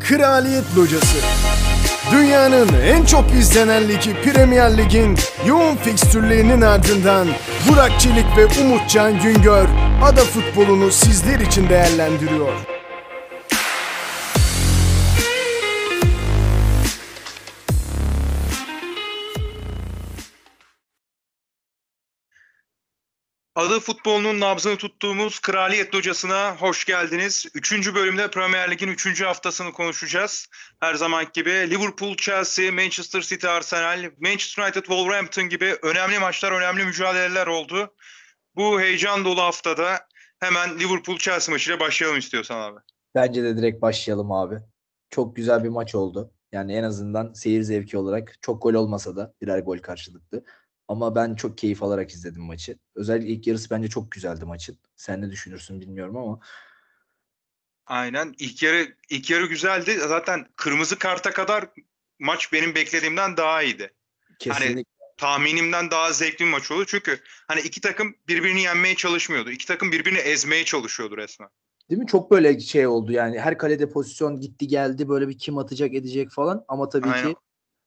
Kraliyet Locası Dünyanın en çok izlenen ligi Premier Lig'in yoğun fikstürlerinin ardından Burak Çelik ve Umutcan Güngör ada futbolunu sizler için değerlendiriyor. Adı futbolunun nabzını tuttuğumuz Kraliyet Locası'na hoş geldiniz. Üçüncü bölümde Premier Lig'in üçüncü haftasını konuşacağız. Her zaman gibi Liverpool, Chelsea, Manchester City, Arsenal, Manchester United, Wolverhampton gibi önemli maçlar, önemli mücadeleler oldu. Bu heyecan dolu haftada hemen Liverpool-Chelsea maçıyla başlayalım istiyorsan abi. Bence de direkt başlayalım abi. Çok güzel bir maç oldu. Yani en azından seyir zevki olarak çok gol olmasa da birer gol karşılıklı. Ama ben çok keyif alarak izledim maçı. Özellikle ilk yarısı bence çok güzeldi maçın. Sen ne düşünürsün bilmiyorum ama. Aynen. İlk yarı ilk yarı güzeldi. Zaten kırmızı karta kadar maç benim beklediğimden daha iyiydi. Kesinlikle. Hani tahminimden daha zevkli bir maç oldu. Çünkü hani iki takım birbirini yenmeye çalışmıyordu. İki takım birbirini ezmeye çalışıyordu resmen. Değil mi? Çok böyle şey oldu yani. Her kalede pozisyon gitti geldi böyle bir kim atacak edecek falan. Ama tabii Aynen. ki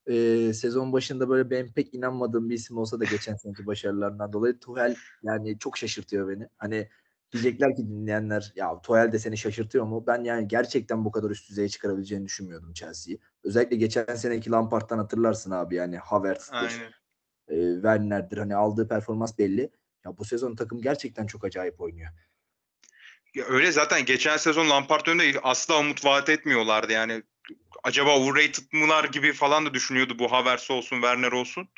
e, sezon başında böyle ben pek inanmadığım bir isim olsa da geçen seneki başarılarından dolayı Tuhel yani çok şaşırtıyor beni. Hani diyecekler ki dinleyenler ya Tuhel de seni şaşırtıyor mu? Ben yani gerçekten bu kadar üst düzeye çıkarabileceğini düşünmüyordum Chelsea'yi. Özellikle geçen seneki Lampard'dan hatırlarsın abi yani Havertz'tir, Aynen. e, Werner'dir hani aldığı performans belli. Ya bu sezon takım gerçekten çok acayip oynuyor. Ya öyle zaten geçen sezon Lampard önünde asla umut vaat etmiyorlardı yani. Acaba overrated mılar gibi falan da düşünüyordu bu Havertz olsun, Werner olsun.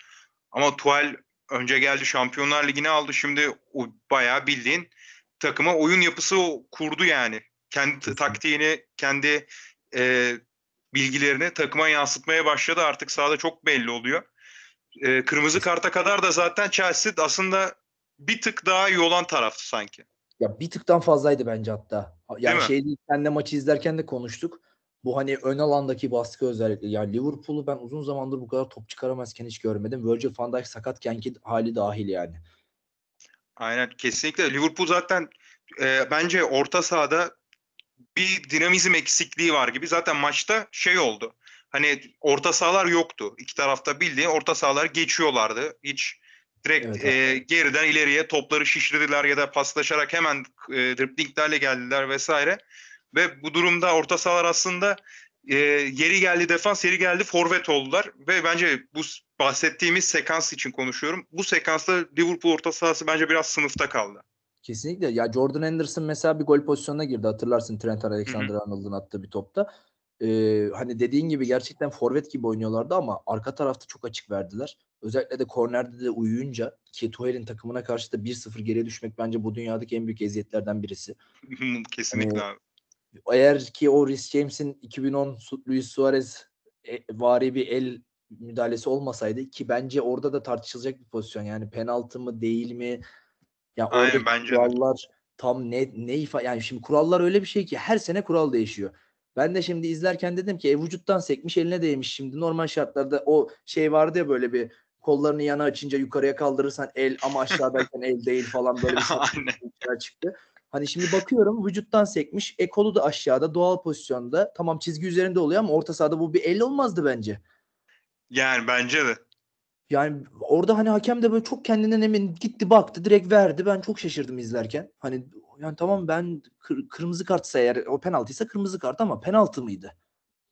Ama Tuchel önce geldi Şampiyonlar Ligi'ni aldı. Şimdi o bayağı bildiğin takıma oyun yapısı kurdu yani. Kendi taktiğini, kendi e, bilgilerini takıma yansıtmaya başladı. Artık sahada çok belli oluyor. E, kırmızı karta kadar da zaten Chelsea aslında bir tık daha iyi olan taraftı sanki. Ya bir tıktan fazlaydı bence hatta. Yani mi? şey değil, senle maçı izlerken de konuştuk. Bu hani ön alandaki baskı özellikle. Ya Liverpool'u ben uzun zamandır bu kadar top çıkaramazken hiç görmedim. Virgil van Dijk sakatkenki hali dahil yani. Aynen kesinlikle Liverpool zaten e, bence orta sahada bir dinamizm eksikliği var gibi. Zaten maçta şey oldu. Hani orta sahalar yoktu. İki tarafta bildiğin orta sahalar geçiyorlardı. Hiç direkt Evet, e, geriden ileriye topları şişirdiler ya da paslaşarak hemen e, driplinglerle geldiler vesaire. Ve bu durumda orta sahalar aslında e, yeri geldi defans, yeri geldi forvet oldular. Ve bence bu bahsettiğimiz sekans için konuşuyorum. Bu sekansta Liverpool orta sahası bence biraz sınıfta kaldı. Kesinlikle. Ya Jordan Henderson mesela bir gol pozisyonuna girdi. Hatırlarsın Trent Alexander-Arnold'un attığı bir topta. Ee, hani dediğin gibi gerçekten forvet gibi oynuyorlardı ama arka tarafta çok açık verdiler. Özellikle de kornerde de uyuyunca ki Tuchel'in takımına karşı da 1-0 geriye düşmek bence bu dünyadaki en büyük eziyetlerden birisi. Kesinlikle Ee, abi. Eğer ki o Rhys James'in 2010 Su- Luis Suarez e, vari bir el müdahalesi olmasaydı ki bence orada da tartışılacak bir pozisyon. Yani penaltı mı değil mi? Ya Aynen, bence de. kurallar tam ne ne ifa yani şimdi kurallar öyle bir şey ki her sene kural değişiyor. Ben de şimdi izlerken dedim ki e, vücuttan sekmiş eline değmiş şimdi normal şartlarda o şey vardı ya böyle bir kollarını yana açınca yukarıya kaldırırsan el ama aşağıdayken el değil falan böyle bir şey çıktı. Hani şimdi bakıyorum vücuttan sekmiş. E kolu da aşağıda doğal pozisyonda. Tamam çizgi üzerinde oluyor ama orta sahada bu bir el olmazdı bence. Yani bence de. Yani orada hani hakem de böyle çok kendinden emin gitti baktı direkt verdi. Ben çok şaşırdım izlerken. Hani yani tamam ben kır- kırmızı kartsa eğer o penaltıysa kırmızı kart ama penaltı mıydı?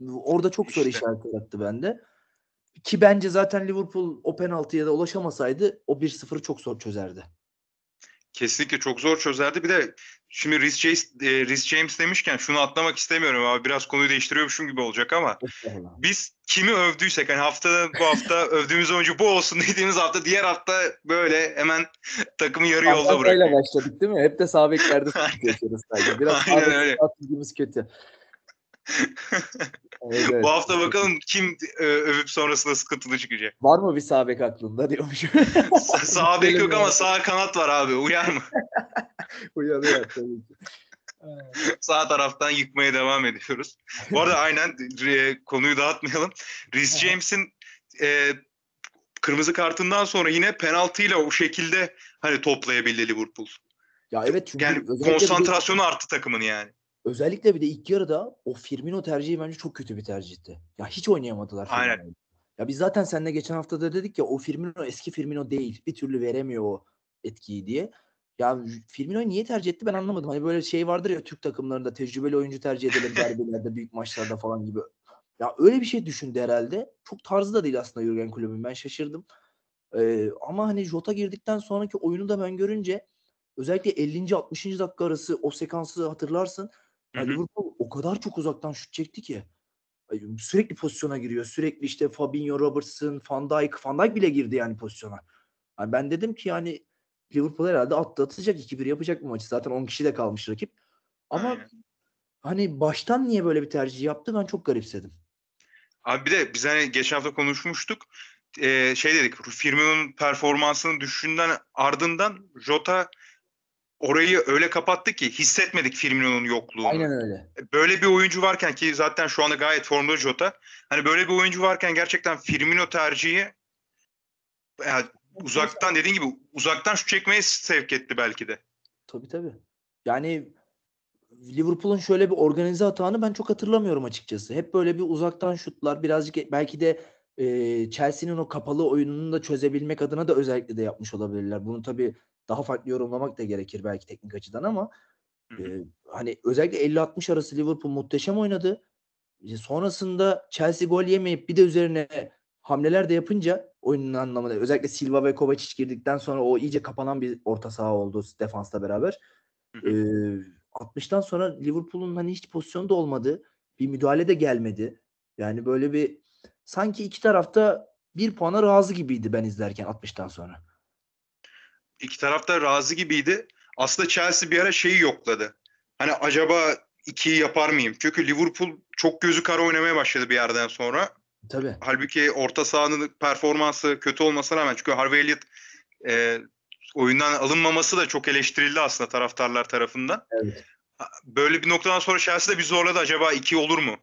Orada çok soru İşte. işareti yarattı bende. Ki bence zaten Liverpool o penaltıya da ulaşamasaydı o 1-0'ı çok zor çözerdi. Kesinlikle çok zor çözerdi. Bir de şimdi Rhys James, e, Rhys James demişken şunu atlamak istemiyorum abi. Biraz konuyu değiştiriyormuşum gibi olacak ama biz kimi övdüysek hani haftada bu hafta övdüğümüz oyuncu bu olsun dediğimiz hafta diğer hafta böyle hemen takımı yarı yolda Antalya'yla bırakıyor. başladık değil mi? Hep de sağ beklerde. Biraz Aynen öyle. kötü. Evet, evet. Bu hafta bakalım kim e, övüp sonrasında sıkıntılı çıkacak. Var mı bir sağ bek aklında diyormuşum. Sa- sağ bek yok ama sağ kanat var abi. Uyar mı? Uyanıyor tabii ki. Sağ taraftan yıkmaya devam ediyoruz. Bu arada aynen e, konuyu dağıtmayalım. Rhys James'in e, kırmızı kartından sonra yine penaltıyla o şekilde hani toplayabildi Liverpool. Ya evet çünkü Yani özellikle bir konsantrasyonu arttı takımın yani. Özellikle bir de ilk yarıda o Firmino tercihi bence çok kötü bir tercihti. Ya hiç oynayamadılar Aynen. Ya biz zaten seninle geçen hafta da dedik ya o Firmino eski Firmino değil. Bir türlü veremiyor o etkiyi diye. Ya Firmino'yu niye tercih etti ben anlamadım. Hani böyle şey vardır ya Türk takımlarında tecrübeli oyuncu tercih edelim derbilerde, büyük maçlarda falan gibi. Ya öyle bir şey düşündü herhalde. Çok tarzı da değil aslında Jurgen Klopp'un. Ben şaşırdım. Ee, ama hani Jota girdikten sonraki oyunu da ben görünce özellikle 50. 60. dakika arası o sekansı hatırlarsın. Ya Hı hı. Liverpool o kadar çok uzaktan şut çekti ki. Sürekli pozisyona giriyor. Sürekli işte Fabinho, Robertson, Van Dijk, Van Dijk bile girdi yani pozisyona. Yani ben dedim ki yani Liverpool herhalde attı atacak 2-1 yapacak bu maçı. Zaten 10 kişi de kalmış rakip. Ama Aynen. hani baştan niye böyle bir tercih yaptı ben çok garipsedim. Abi bir de biz hani geçen hafta konuşmuştuk. Ee, şey dedik Firmino'nun performansının düşüşünden ardından Jota orayı öyle kapattı ki hissetmedik Firmino'nun yokluğunu. Aynen öyle. Böyle bir oyuncu varken ki zaten şu anda gayet formda Jota. Hani böyle bir oyuncu varken gerçekten Firmino tercihi yani uzaktan dediğin gibi uzaktan şut çekmeye sevk etti belki de. Tabii tabii. Yani Liverpool'un şöyle bir organize hatağını ben çok hatırlamıyorum açıkçası. Hep böyle bir uzaktan şutlar birazcık belki de e, Chelsea'nin o kapalı oyununu da çözebilmek adına da özellikle de yapmış olabilirler. Bunu tabii daha farklı yorumlamak da gerekir belki teknik açıdan ama e, hani özellikle 50-60 arası Liverpool muhteşem oynadı. E, sonrasında Chelsea gol yemeyip bir de üzerine hamleler de yapınca oyunun anlamında özellikle Silva ve Kovacic girdikten sonra o iyice kapanan bir orta saha oldu defansla beraber. Ee, 60'tan sonra Liverpool'un hani hiç pozisyonu da olmadı. Bir müdahale de gelmedi. Yani böyle bir sanki iki tarafta bir puana razı gibiydi ben izlerken 60'tan sonra. İki taraf da razı gibiydi. Aslında Chelsea bir ara şeyi yokladı. Hani acaba ikiyi yapar mıyım? Çünkü Liverpool çok gözü kara oynamaya başladı bir yerden sonra. Tabii. Halbuki orta sahanın performansı kötü olmasına rağmen çünkü Harvey Elliott e, oyundan alınmaması da çok eleştirildi aslında taraftarlar tarafından. Evet. Böyle bir noktadan sonra Chelsea de bir zorladı. Acaba iki olur mu?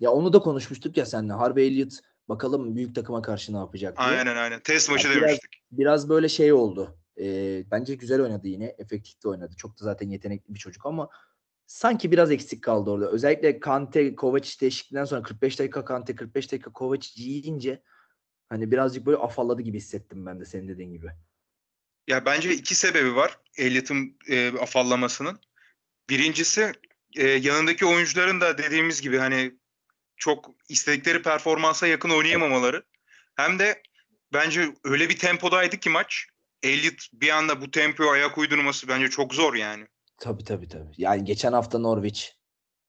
Ya onu da konuşmuştuk ya seninle. Harvey Elliott bakalım büyük takıma karşı ne yapacak diye. Aynen aynen. Test maçı Ya biraz- demiştik. Biraz böyle şey oldu. Ee, bence güzel oynadı yine. Efektif de oynadı. Çok da zaten yetenekli bir çocuk ama sanki biraz eksik kaldı orada. Özellikle Kante, Kovacic değişikliğinden sonra 45 dakika Kante, 45 dakika Kovacic yiyince hani birazcık böyle afalladı gibi hissettim ben de senin dediğin gibi. Ya bence iki sebebi var Elliott'ın e, afallamasının. Birincisi e, yanındaki oyuncuların da dediğimiz gibi hani çok istedikleri performansa yakın oynayamamaları. Hem de bence öyle bir tempodaydı ki maç. Elliott bir anda bu tempoya ayak uydurması bence çok zor yani. Tabii tabii tabii. Yani geçen hafta Norwich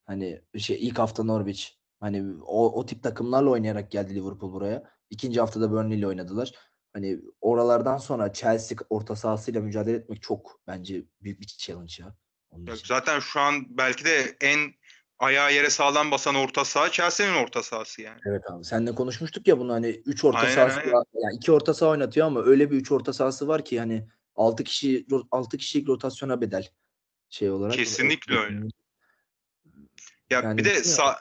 hani şey ilk hafta Norwich hani o, o tip takımlarla oynayarak geldi Liverpool buraya. İkinci haftada Burnley ile oynadılar. Hani oralardan sonra Chelsea orta sahasıyla mücadele etmek çok bence büyük bir challenge ya. Onun için. Zaten şu an belki de en ayağı yere sağlam basan orta saha Chelsea'nin orta sahası yani. Evet abi. Seninle konuşmuştuk ya bunu hani 3 orta Aynen, sahası aynen. var. Yani 2 orta saha oynatıyor ama öyle bir 3 orta sahası var ki hani 6 kişi 6 kişilik rotasyona bedel şey olarak. Kesinlikle öyle. Ya Yani bir de sağ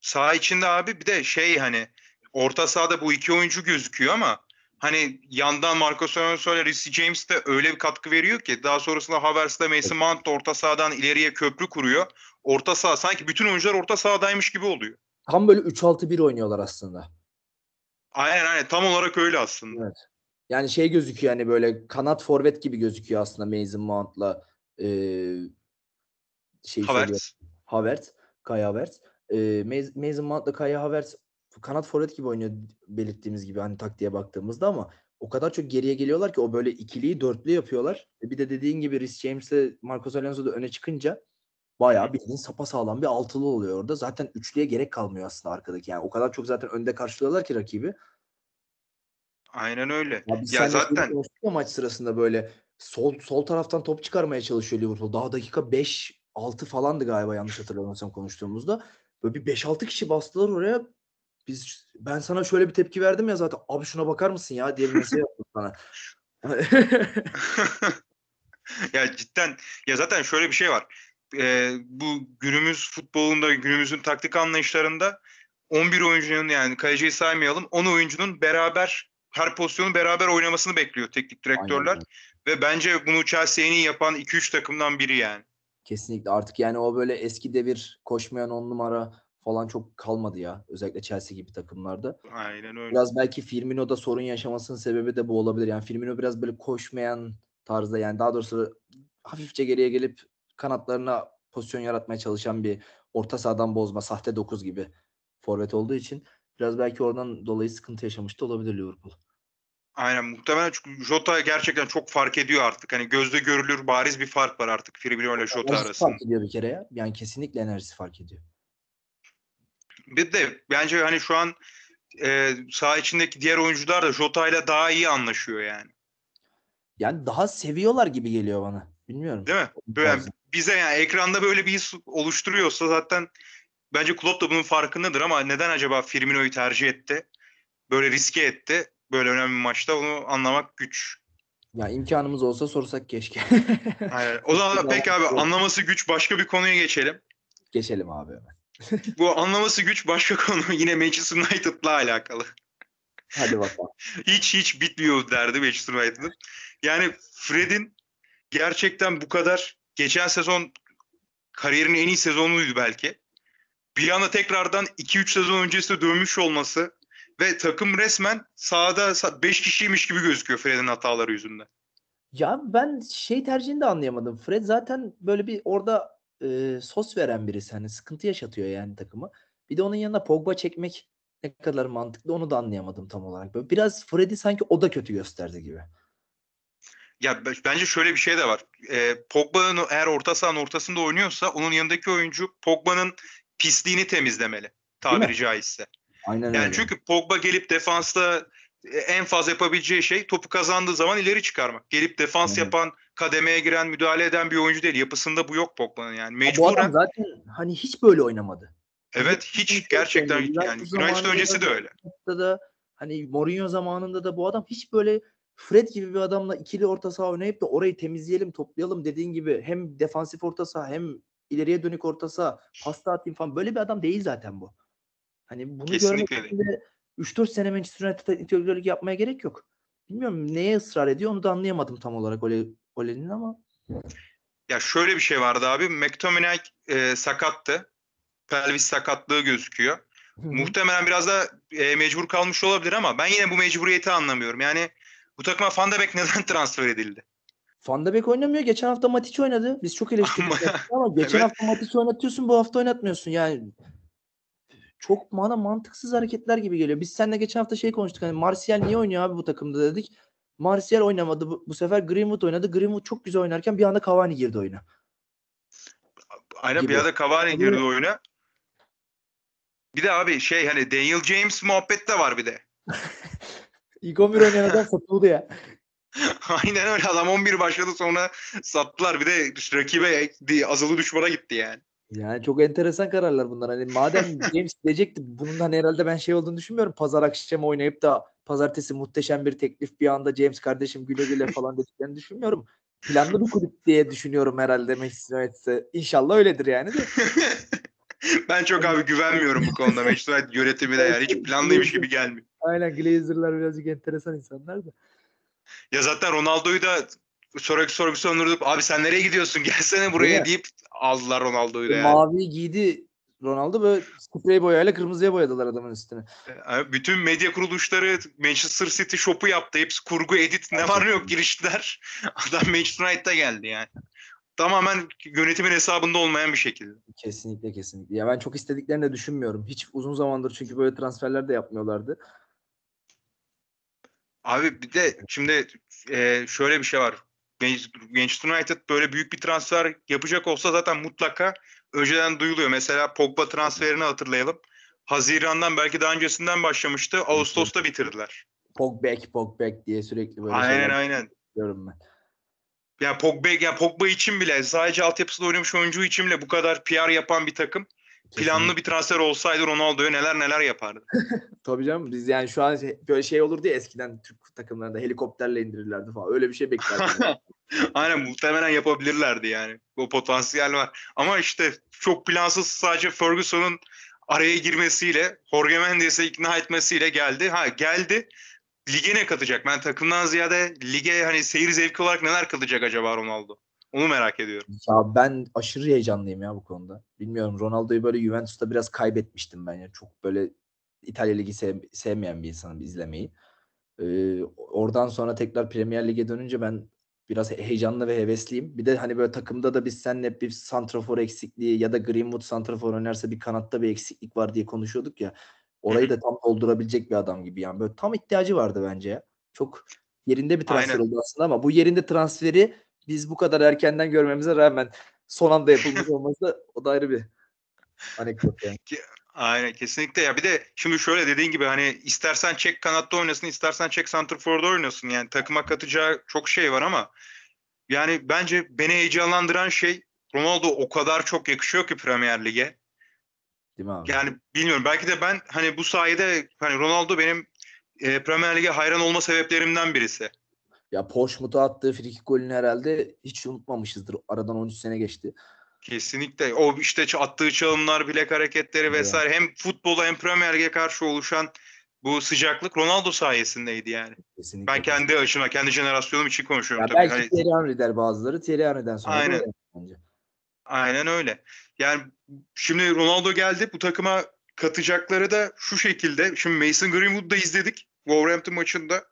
sağ içinde abi bir de şey hani orta sahada bu iki oyuncu gözüküyor ama hani yandan Marcos Alonso ile Reece James de öyle bir katkı veriyor ki daha sonrasında Havertz ile Mason Mount orta sahadan ileriye köprü kuruyor. Orta saha sanki bütün oyuncular orta sahadaymış gibi oluyor. Tam böyle 3-6-1 oynuyorlar aslında. Aynen aynen tam olarak öyle aslında. Evet. Yani şey gözüküyor hani böyle kanat forvet gibi gözüküyor aslında Mason Mount'la eee şey. Havertz. Havertz, Kai Havertz. Mas- Mason Mount'la Kai Havertz kanat forvet gibi oynuyor belirttiğimiz gibi hani taktiğe baktığımızda ama o kadar çok geriye geliyorlar ki o böyle ikiliyi dörtlü yapıyorlar. E Bir de dediğin gibi Reece James'le Marcos Alonso da öne çıkınca bayağı bildiğin sapasağlam bir altılı oluyor orada. Zaten üçlüye gerek kalmıyor aslında arkadaki. Yani o kadar çok zaten önde karşılıyorlar ki rakibi. Aynen öyle. Ya Ya zaten maç sırasında böyle sol sol taraftan top çıkarmaya çalışıyor Liverpool. Daha dakika 5 6 falandı galiba yanlış hatırlamıyorsam konuştuğumuzda. Böyle bir 5-6 kişi bastılar oraya. Biz ben sana şöyle bir tepki verdim ya zaten. Abi şuna bakar mısın ya diye bir mesaj yaptım sana. ya cidden ya zaten şöyle bir şey var. Ee, bu günümüz futbolunda günümüzün taktik anlayışlarında 11 oyuncunun yani kaleciyi saymayalım 10 oyuncunun beraber her pozisyonu beraber oynamasını bekliyor teknik direktörler Aynen ve bence bunu Chelsea en iyi yapan 2-3 takımdan biri yani. Kesinlikle artık yani o böyle eski devir koşmayan on numara falan çok kalmadı ya. Özellikle Chelsea gibi takımlarda. Aynen öyle. Biraz belki Firmino'da sorun yaşamasının sebebi de bu olabilir. Yani Firmino biraz böyle koşmayan tarzda yani daha doğrusu hafifçe geriye gelip kanatlarına pozisyon yaratmaya çalışan bir orta sahadan bozma sahte 9 gibi forvet olduğu için biraz belki oradan dolayı sıkıntı yaşamış da olabilir Liverpool. Aynen muhtemelen çünkü Jota gerçekten çok fark ediyor artık. Hani gözde görülür bariz bir fark var artık Firmino ile Jota Enerjisi arasında. fark ediyor bir kere ya. Yani kesinlikle enerjisi fark ediyor. Bir de bence hani şu an e, saha içindeki diğer oyuncular da Jota ile daha iyi anlaşıyor yani. Yani daha seviyorlar gibi geliyor bana. Bilmiyorum. Değil mi? Böyle bize yani ekranda böyle bir his oluşturuyorsa zaten bence Klopp da bunun farkındadır ama neden acaba Firmino'yu tercih etti? Böyle riske etti. Böyle önemli bir maçta onu anlamak güç. Ya imkanımız olsa sorsak keşke. Aynen. O zaman peki abi anlaması güç başka bir konuya geçelim. Geçelim abi hemen. Bu anlaması güç başka konu yine Manchester United'la alakalı. Hadi bakalım. Hiç hiç bitmiyor derdi Manchester United'ın. Yani Fred'in gerçekten bu kadar geçen sezon kariyerinin en iyi sezonuydu belki. Bir anda tekrardan 2-3 sezon öncesinde dönmüş olması ve takım resmen sahada 5 kişiymiş gibi gözüküyor Fred'in hataları yüzünden. Ya ben şey tercihini de anlayamadım. Fred zaten böyle bir orada e, sos veren birisi. Hani sıkıntı yaşatıyor yani takımı. Bir de onun yanına Pogba çekmek ne kadar mantıklı onu da anlayamadım tam olarak. Böyle biraz Fred'i sanki o da kötü gösterdi gibi. Ya bence şöyle bir şey de var. Ee, Pogba'nın eğer orta sahanın ortasında oynuyorsa onun yanındaki oyuncu Pogba'nın pisliğini temizlemeli. Tabiri caizse. Aynen Yani öyle. çünkü Pogba gelip defansta e, en fazla yapabileceği şey topu kazandığı zaman ileri çıkarmak. Gelip defans Aynen. yapan, kademeye giren, müdahale eden bir oyuncu değil. Yapısında bu yok Pogba'nın yani. Ya bu adam Mecburen zaten hani hiç böyle oynamadı. evet hiç hiç gerçekten United yani United öncesi de öyle. Da hani Mourinho zamanında da bu adam hiç böyle Fred gibi bir adamla ikili orta saha oynayıp da orayı temizleyelim, toplayalım dediğin gibi hem defansif orta saha hem ileriye dönük orta saha, pasta atayım falan böyle bir adam değil zaten bu. Hani bunu Kesinlikle görmek için de 3-4 sene Manchester integrallik yapmaya gerek yok. Bilmiyorum neye ısrar ediyor onu da anlayamadım tam olarak Ole, Ole'nin ama Ya şöyle bir şey vardı abi. McTominay e, sakattı. Pelvis sakatlığı gözüküyor. Muhtemelen biraz da e, mecbur kalmış olabilir ama ben yine bu mecburiyeti anlamıyorum. Yani bu takıma Van de Beek neden transfer edildi? Van de Beek oynamıyor. Geçen hafta Matic oynadı. Biz çok eleştirdik Ama- geçen Evet. hafta Matic oynatıyorsun bu hafta oynatmıyorsun. Yani çok bana mantıksız hareketler gibi geliyor. Biz seninle geçen hafta şey konuştuk. Hani Martial niye oynuyor abi bu takımda dedik. Martial oynamadı. Bu, bu sefer Greenwood oynadı. Greenwood çok güzel oynarken bir anda Cavani girdi oyuna. Aynen Gibi. bir arada Cavani Tabii. girdi oyuna. Bir de abi şey hani Daniel James muhabbet de var bir de. İlk 11 oynayan adam satıldı ya. Aynen öyle adam 11 başladı sonra sattılar. Bir de rakibe azılı düşmana gitti yani. Yani çok enteresan kararlar bunlar. Hani madem James gidecekti bunun hani herhalde ben şey olduğunu düşünmüyorum. Pazar akşamı oynayıp da pazartesi muhteşem bir teklif bir anda James kardeşim güle güle falan dediklerini düşünmüyorum. Planlı bir kulüp diye düşünüyorum herhalde Manchester United'e. İnşallah öyledir yani de. ben çok abi güvenmiyorum bu konuda Manchester United yönetimine yani hiç planlıymış gibi gelmiyor. Aynen Glazer'lar birazcık enteresan insanlar da. Ya zaten Ronaldo'yu da sonraki sorgusu onurdup abi sen nereye gidiyorsun gelsene buraya deyip aldılar Ronaldo'yu da yani. Mavi giydi Ronaldo böyle sprey boyayla kırmızıya boyadılar adamın üstüne. Yani Bütün medya kuruluşları Manchester City shop'u yaptı. Hepsi kurgu edit ne var ne yok giriştiler. Adam Manchester United'a geldi yani. Tamamen yönetimin hesabında olmayan bir şekilde. Kesinlikle kesinlikle. Ya ben çok istediklerini de düşünmüyorum. Hiç uzun zamandır çünkü böyle transferler de yapmıyorlardı. Abi bir de şimdi e, şöyle bir şey var. Manchester United böyle büyük bir transfer yapacak olsa zaten mutlaka önceden duyuluyor. Mesela Pogba transferini hatırlayalım. Haziran'dan belki daha öncesinden başlamıştı. Ağustos'ta bitirdiler. Pogback, Pogback diye sürekli böyle Aynen şeyler aynen. diyorum ben. Ya Pogba, ya Pogba için bile sadece altyapısında oynamış oyuncu için bile bu kadar PR yapan bir takım planlı bir transfer olsaydı Ronaldo'ya neler neler yapardı. Tabii canım biz yani şu an şey- böyle şey olurdu ya eskiden Türk takımlarında helikopterle indirirlerdi falan. Öyle bir şey beklerdim. Aynen muhtemelen yapabilirlerdi yani. O potansiyel var. Ama işte çok plansız sadece Ferguson'un araya girmesiyle Jorge Mendes'e ikna etmesiyle geldi. Ha geldi. Lige ne katacak? Ben takımdan ziyade lige hani seyir zevki olarak neler katacak acaba Ronaldo? Onu merak ediyorum. Ya ben aşırı heyecanlıyım ya bu konuda. Bilmiyorum Ronaldo'yu böyle Juventus'ta biraz kaybetmiştim ben ya. Çok böyle İtalya Ligi sev- sevmeyen bir insanım izlemeyi. Ee, oradan sonra tekrar Premier Lig'e dönünce ben biraz he- heyecanlı ve hevesliyim. Bir de hani böyle takımda da biz seninle bir santrafor eksikliği ya da Greenwood santrafor oynarsa bir kanatta bir eksiklik var diye konuşuyorduk ya. Orayı da tam doldurabilecek bir adam gibi yani. Böyle tam ihtiyacı vardı bence ya. Çok yerinde bir transfer Aynen. oldu aslında ama bu yerinde transferi biz bu kadar erkenden görmemize rağmen son anda yapılmış olması da o da ayrı bir anekdot yani. Aynen kesinlikle ya bir de şimdi şöyle dediğin gibi hani istersen çek kanatta oynasın istersen çek santrfor'da oynasın yani takıma katacağı çok şey var ama yani bence beni heyecanlandıran şey Ronaldo o kadar çok yakışıyor ki Premier Lig'e. Değil mi abi? Yani bilmiyorum belki de ben hani bu sayede hani Ronaldo benim e, Premier Lig'e hayran olma sebeplerimden birisi. Ya Portsmouth'a attığı frikik golünü herhalde hiç unutmamışızdır. Aradan 13 sene geçti. Kesinlikle. O işte attığı çalımlar, bilek hareketleri vesaire hem futbola hem Premier Lig'e karşı oluşan bu sıcaklık Ronaldo sayesindeydi yani. Kesinlikle. Ben kendi açıma, kendi jenerasyonum için konuşuyorum Ya tabii. belki Hani- Thierry Henry der bazıları. Thierry Henry'den sonra da Aynen. bence. aynen öyle. Yani şimdi Ronaldo geldi. Bu takıma katacakları da şu şekilde. Şimdi Mason Greenwood'u izledik Wolverhampton maçında.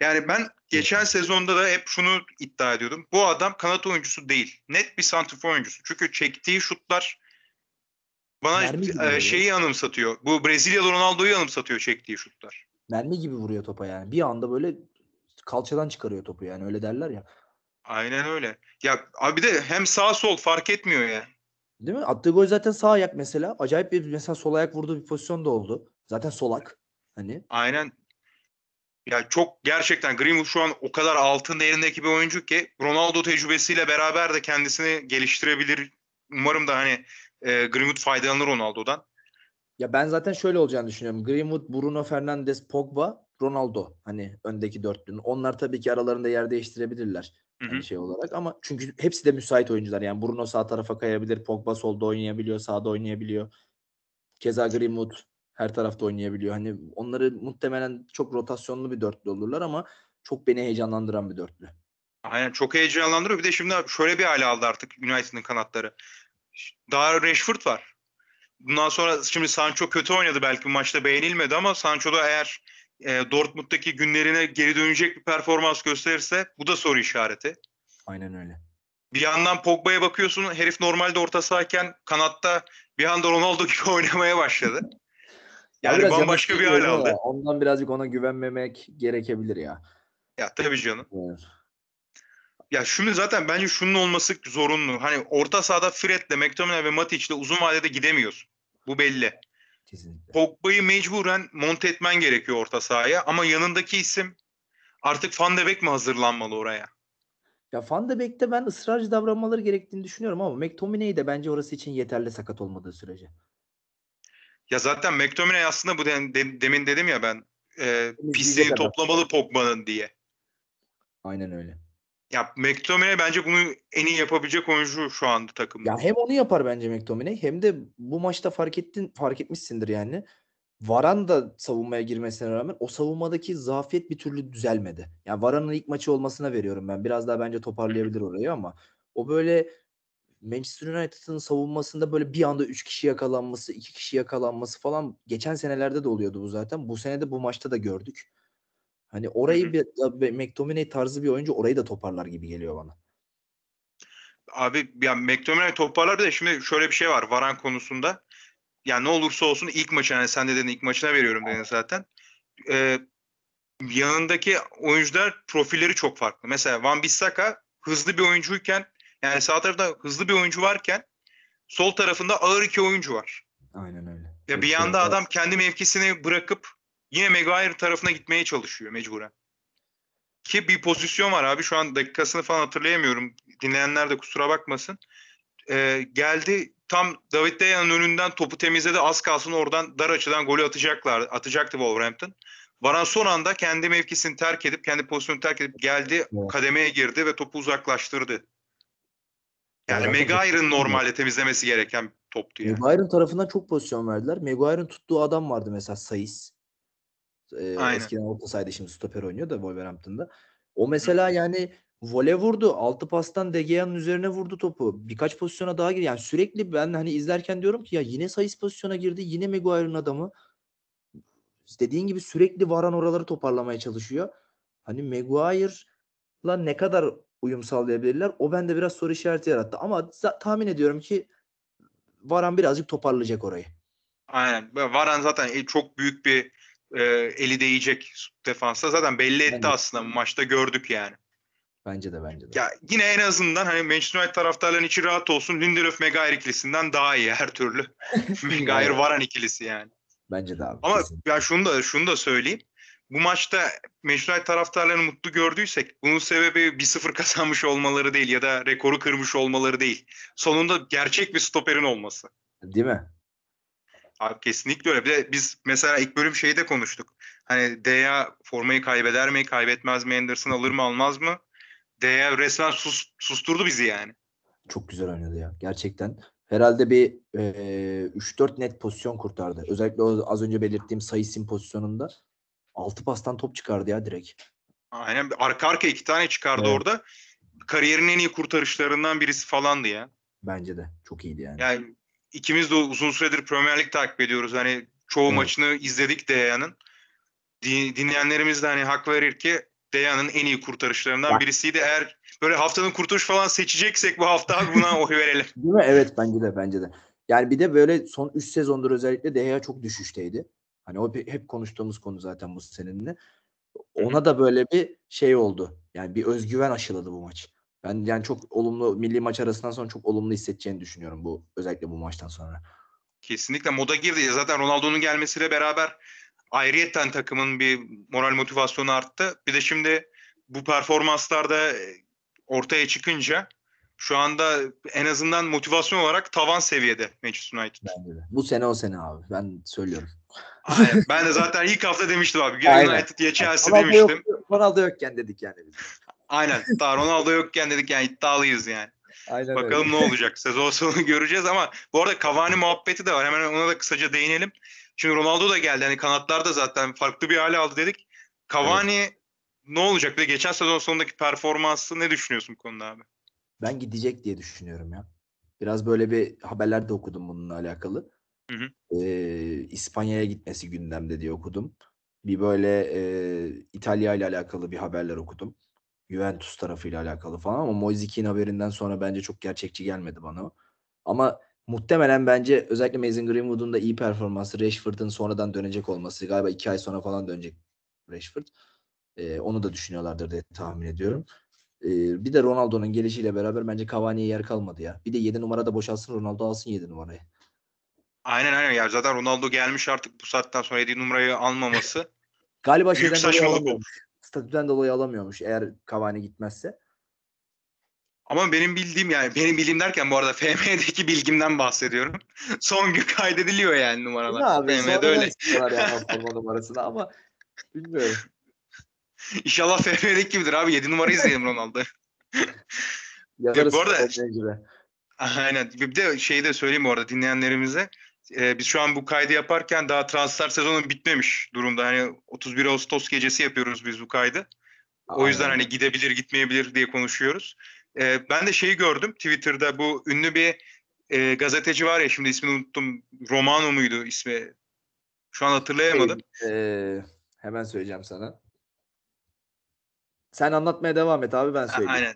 Yani ben geçen sezonda da hep şunu iddia ediyordum. Bu adam kanat oyuncusu değil. Net bir santrfor oyuncusu. Çünkü çektiği şutlar bana e, şeyi anımsatıyor. Bu Brezilyalı Ronaldo'yu anımsatıyor çektiği şutlar. Mermi gibi vuruyor topa yani. Bir anda böyle kalçadan çıkarıyor topu yani öyle derler ya. Aynen öyle. Ya abi de hem sağ sol fark etmiyor ya. Değil mi? Attığı gol zaten sağ ayak mesela. Acayip bir mesela sol ayak vurduğu bir pozisyon da oldu. Zaten solak. Hani Aynen. Ya çok gerçekten Greenwood şu an o kadar altın değerindeki bir oyuncu ki Ronaldo tecrübesiyle beraber de kendisini geliştirebilir. Umarım da hani e, Greenwood faydalanır Ronaldo'dan. ya ben zaten şöyle olacağını düşünüyorum. Greenwood, Bruno Fernandes, Pogba, Ronaldo hani öndeki dörtlünün. Onlar tabii ki aralarında yer değiştirebilirler. Hı hı. Hani şey olarak ama çünkü hepsi de müsait oyuncular. Yani Bruno sağ tarafa kayabilir, Pogba solda oynayabiliyor, sağda oynayabiliyor. Keza Greenwood her tarafta oynayabiliyor. Hani onları muhtemelen çok rotasyonlu bir dörtlü olurlar ama çok beni heyecanlandıran bir dörtlü. Aynen çok heyecanlandırıyor. Bir de şimdi şöyle bir hale aldı artık United'ın kanatları. Daha Rashford var. Bundan sonra şimdi Sancho kötü oynadı belki maçta beğenilmedi ama Sancho da eğer e, Dortmund'daki günlerine geri dönecek bir performans gösterirse bu da soru işareti. Aynen öyle. Bir yandan Pogba'ya bakıyorsun herif normalde orta sahayken kanatta bir anda Ronaldo gibi oynamaya başladı. Ya Yani bambaşka bir hal aldı. Ondan birazcık ona güvenmemek gerekebilir ya. Ya tabii canım. Evet. Ya şimdi zaten bence şunun olması zorunlu. Hani orta sahada Fred'le, McTominay ve Matic'le uzun vadede gidemiyorsun. Bu belli. Kesinlikle. Pogba'yı mecburen monte etmen gerekiyor orta sahaya ama yanındaki isim artık Van de Beek mi hazırlanmalı oraya? Ya Van de Beek'te ben ısrarcı davranmaları gerektiğini düşünüyorum ama McTominay de bence orası için yeterli sakat olmadığı sürece. Ya zaten McTominay aslında bu de- de- demin dedim ya ben e, pisliğini toplamalı Pogba'nın diye. Aynen öyle. Ya McTominay bence bunu en iyi yapabilecek oyuncu şu anda takımda. Ya hem onu yapar bence McTominay hem de bu maçta fark ettin fark etmişsindir yani. Varan da savunmaya girmesine rağmen o savunmadaki zafiyet bir türlü düzelmedi. Yani Varan'ın ilk maçı olmasına veriyorum ben. Biraz daha bence toparlayabilir orayı ama o böyle Manchester United'ın savunmasında böyle bir anda 3 kişi yakalanması, 2 kişi yakalanması falan geçen senelerde de oluyordu bu zaten. Bu sene de bu maçta da gördük. Hani orayı bir, McTominay tarzı bir oyuncu orayı da toparlar gibi geliyor bana. Abi ya McTominay toparlar de şimdi şöyle bir şey var Varan konusunda. Yani ne olursa olsun ilk maçı yani sen de dedin ilk maçına veriyorum dedin zaten. Ee, yanındaki oyuncular profilleri çok farklı. Mesela Van Bissaka hızlı bir oyuncuyken yani sağ tarafta hızlı bir oyuncu varken sol tarafında ağır iki oyuncu var. Aynen öyle. Ya bir yanda adam kendi mevkisini bırakıp yine Maguire tarafına gitmeye çalışıyor mecburen. Ki bir pozisyon var abi şu an dakikasını falan hatırlayamıyorum. Dinleyenler de kusura bakmasın. Ee, geldi tam David De Gea'nın önünden topu temizledi. Az kalsın oradan dar açıdan golü atacaklar. Atacaktı Wolverhampton. Varan son anda kendi mevkisini terk edip kendi pozisyonunu terk edip geldi Evet. kademeye girdi ve topu uzaklaştırdı. Yani Maguire'ın normalde temizlemesi gereken toptu yani. Maguire'ın tarafından çok pozisyon verdiler. Maguire'ın tuttuğu adam vardı mesela Sayıs. Ee, Aynen. eskiden orta sahada şimdi stoper oynuyor da Wolverhampton'da. O mesela yani Vole vurdu. Altı pastan De Gea'nın üzerine vurdu topu. Birkaç pozisyona daha girdi. Yani sürekli ben hani izlerken diyorum ki ya yine sayıs pozisyona girdi. Yine Maguire'ın adamı. Dediğin gibi sürekli varan oraları toparlamaya çalışıyor. Hani Maguire'la ne kadar uyum sağlayabilirler? O bende biraz soru işareti yarattı. Ama tahmin ediyorum ki Varan birazcık toparlayacak orayı. Aynen. Varan zaten çok büyük bir e, eli değecek defansa. Zaten belli etti Bence. aslında bu maçta gördük yani. Bence de bence de. Ya yine en azından hani Manchester United taraftarların içi rahat olsun. Lindelöf Maguire ikilisinden daha iyi her türlü. Maguire Varan ikilisi yani. Bence de abi. Ama kesin. ya şunu da şunu da söyleyeyim. Bu maçta United taraftarlarını mutlu gördüysek bunun sebebi 1-0 kazanmış olmaları değil ya da rekoru kırmış olmaları değil. Sonunda gerçek bir stoperin olması. Değil mi? Abi kesinlikle öyle. Bir de biz mesela ilk bölüm şeyi de konuştuk. Hani Deya formayı kaybeder mi, kaybetmez mi, Anderson alır mı, almaz mı? Deya resmen sus, susturdu bizi yani. Çok güzel oynadı ya. Gerçekten. Herhalde bir e, 3-4 net pozisyon kurtardı. Özellikle o az önce belirttiğim sayısın pozisyonunda. 6 pastan top çıkardı ya direkt. Aynen arka arka iki tane çıkardı Evet. orada. Kariyerinin en iyi kurtarışlarından birisi falandı ya. Bence de. Çok iyiydi yani. Yani ikimiz de uzun süredir Premier Lig takip ediyoruz. Hani çoğu Evet. maçını izledik Deya'nın. Di- dinleyenlerimiz de hani hak verir ki Deya'nın en iyi kurtarışlarından Bak. birisiydi. Eğer böyle haftanın kurtarış falan seçeceksek bu hafta buna oy verelim. Değil mi? Evet bence de bence de. Yani bir de böyle son 3 sezondur özellikle De Gea çok düşüşteydi. Hani o hep konuştuğumuz konu zaten bu seninle. Ona da böyle bir şey oldu. Yani bir özgüven aşıladı bu maç. Ben yani çok olumlu milli maç arasından sonra çok olumlu hissedeceğini düşünüyorum bu özellikle bu maçtan sonra. Kesinlikle moda girdi. Zaten Ronaldo'nun gelmesiyle beraber ayrıyetten takımın bir moral motivasyonu arttı. Bir de şimdi bu performanslarda e, ortaya çıkınca şu anda en azından motivasyon olarak tavan seviyede Manchester United. Bu sene o sene abi. Ben söylüyorum. Aynen. Ben de zaten ilk hafta demiştim abi. Aynen. United ya Chelsea Ronaldo, demiştim. yok, Ronaldo yokken dedik yani biz. Aynen. Daha Ronaldo yokken dedik yani iddialıyız yani. Aynen Bakalım öyle. ne olacak. Sezon sonu göreceğiz ama bu arada Cavani muhabbeti de var. Hemen ona da kısaca değinelim. Şimdi Ronaldo da geldi. Hani kanatlar da zaten farklı bir hale aldı dedik. Cavani ne olacak? De geçen sezon sonundaki performansı ne düşünüyorsun bu konuda abi? Ben gidecek diye düşünüyorum ya. Biraz böyle bir haberler de okudum bununla alakalı. Hı hı. Ee, İspanya'ya gitmesi gündemde diye okudum. Bir böyle e, İtalya ile alakalı bir haberler okudum. Juventus tarafıyla alakalı falan ama Moise Kean haberinden sonra bence çok gerçekçi gelmedi bana. Ama muhtemelen bence özellikle Mason Greenwood'un da iyi performansı, Rashford'un sonradan dönecek olması, galiba iki ay sonra falan dönecek Rashford. Ee, onu da düşünüyorlardır diye tahmin ediyorum. Ee, bir de Ronaldo'nun gelişiyle beraber bence Cavani'ye yer kalmadı ya. Bir de 7 numara da boşalsın Ronaldo alsın 7 numarayı. Aynen aynen. Ya zaten Ronaldo gelmiş artık bu saatten sonra 7 numarayı almaması. Galiba Büyük şeyden dolayı saçmalık alamıyormuş. Statüden dolayı alamıyormuş eğer Cavani gitmezse. Ama benim bildiğim yani benim bildiğim derken bu arada FM'deki bilgimden bahsediyorum. Son gün kaydediliyor yani numaralar. abi? FM'de öyle. yani forma numarasını ama bilmiyorum. İnşallah FM'deki gibidir abi. 7 numara izleyelim Ronaldo. Yazarız bu arada-. Aynen. Bir de şeyi de söyleyeyim bu arada dinleyenlerimize. Ee, biz şu an bu kaydı yaparken daha transfer sezonu bitmemiş durumda. Hani 31 Ağustos gecesi yapıyoruz biz bu kaydı. O yüzden hani gidebilir gitmeyebilir diye konuşuyoruz. Ee, ben de şeyi gördüm Twitter'da bu ünlü bir e, gazeteci var ya şimdi ismini unuttum. Romano muydu ismi? Şu an hatırlayamadım. Ee, hemen söyleyeceğim sana. Sen anlatmaya devam et abi ben söyleyeyim. Aynen.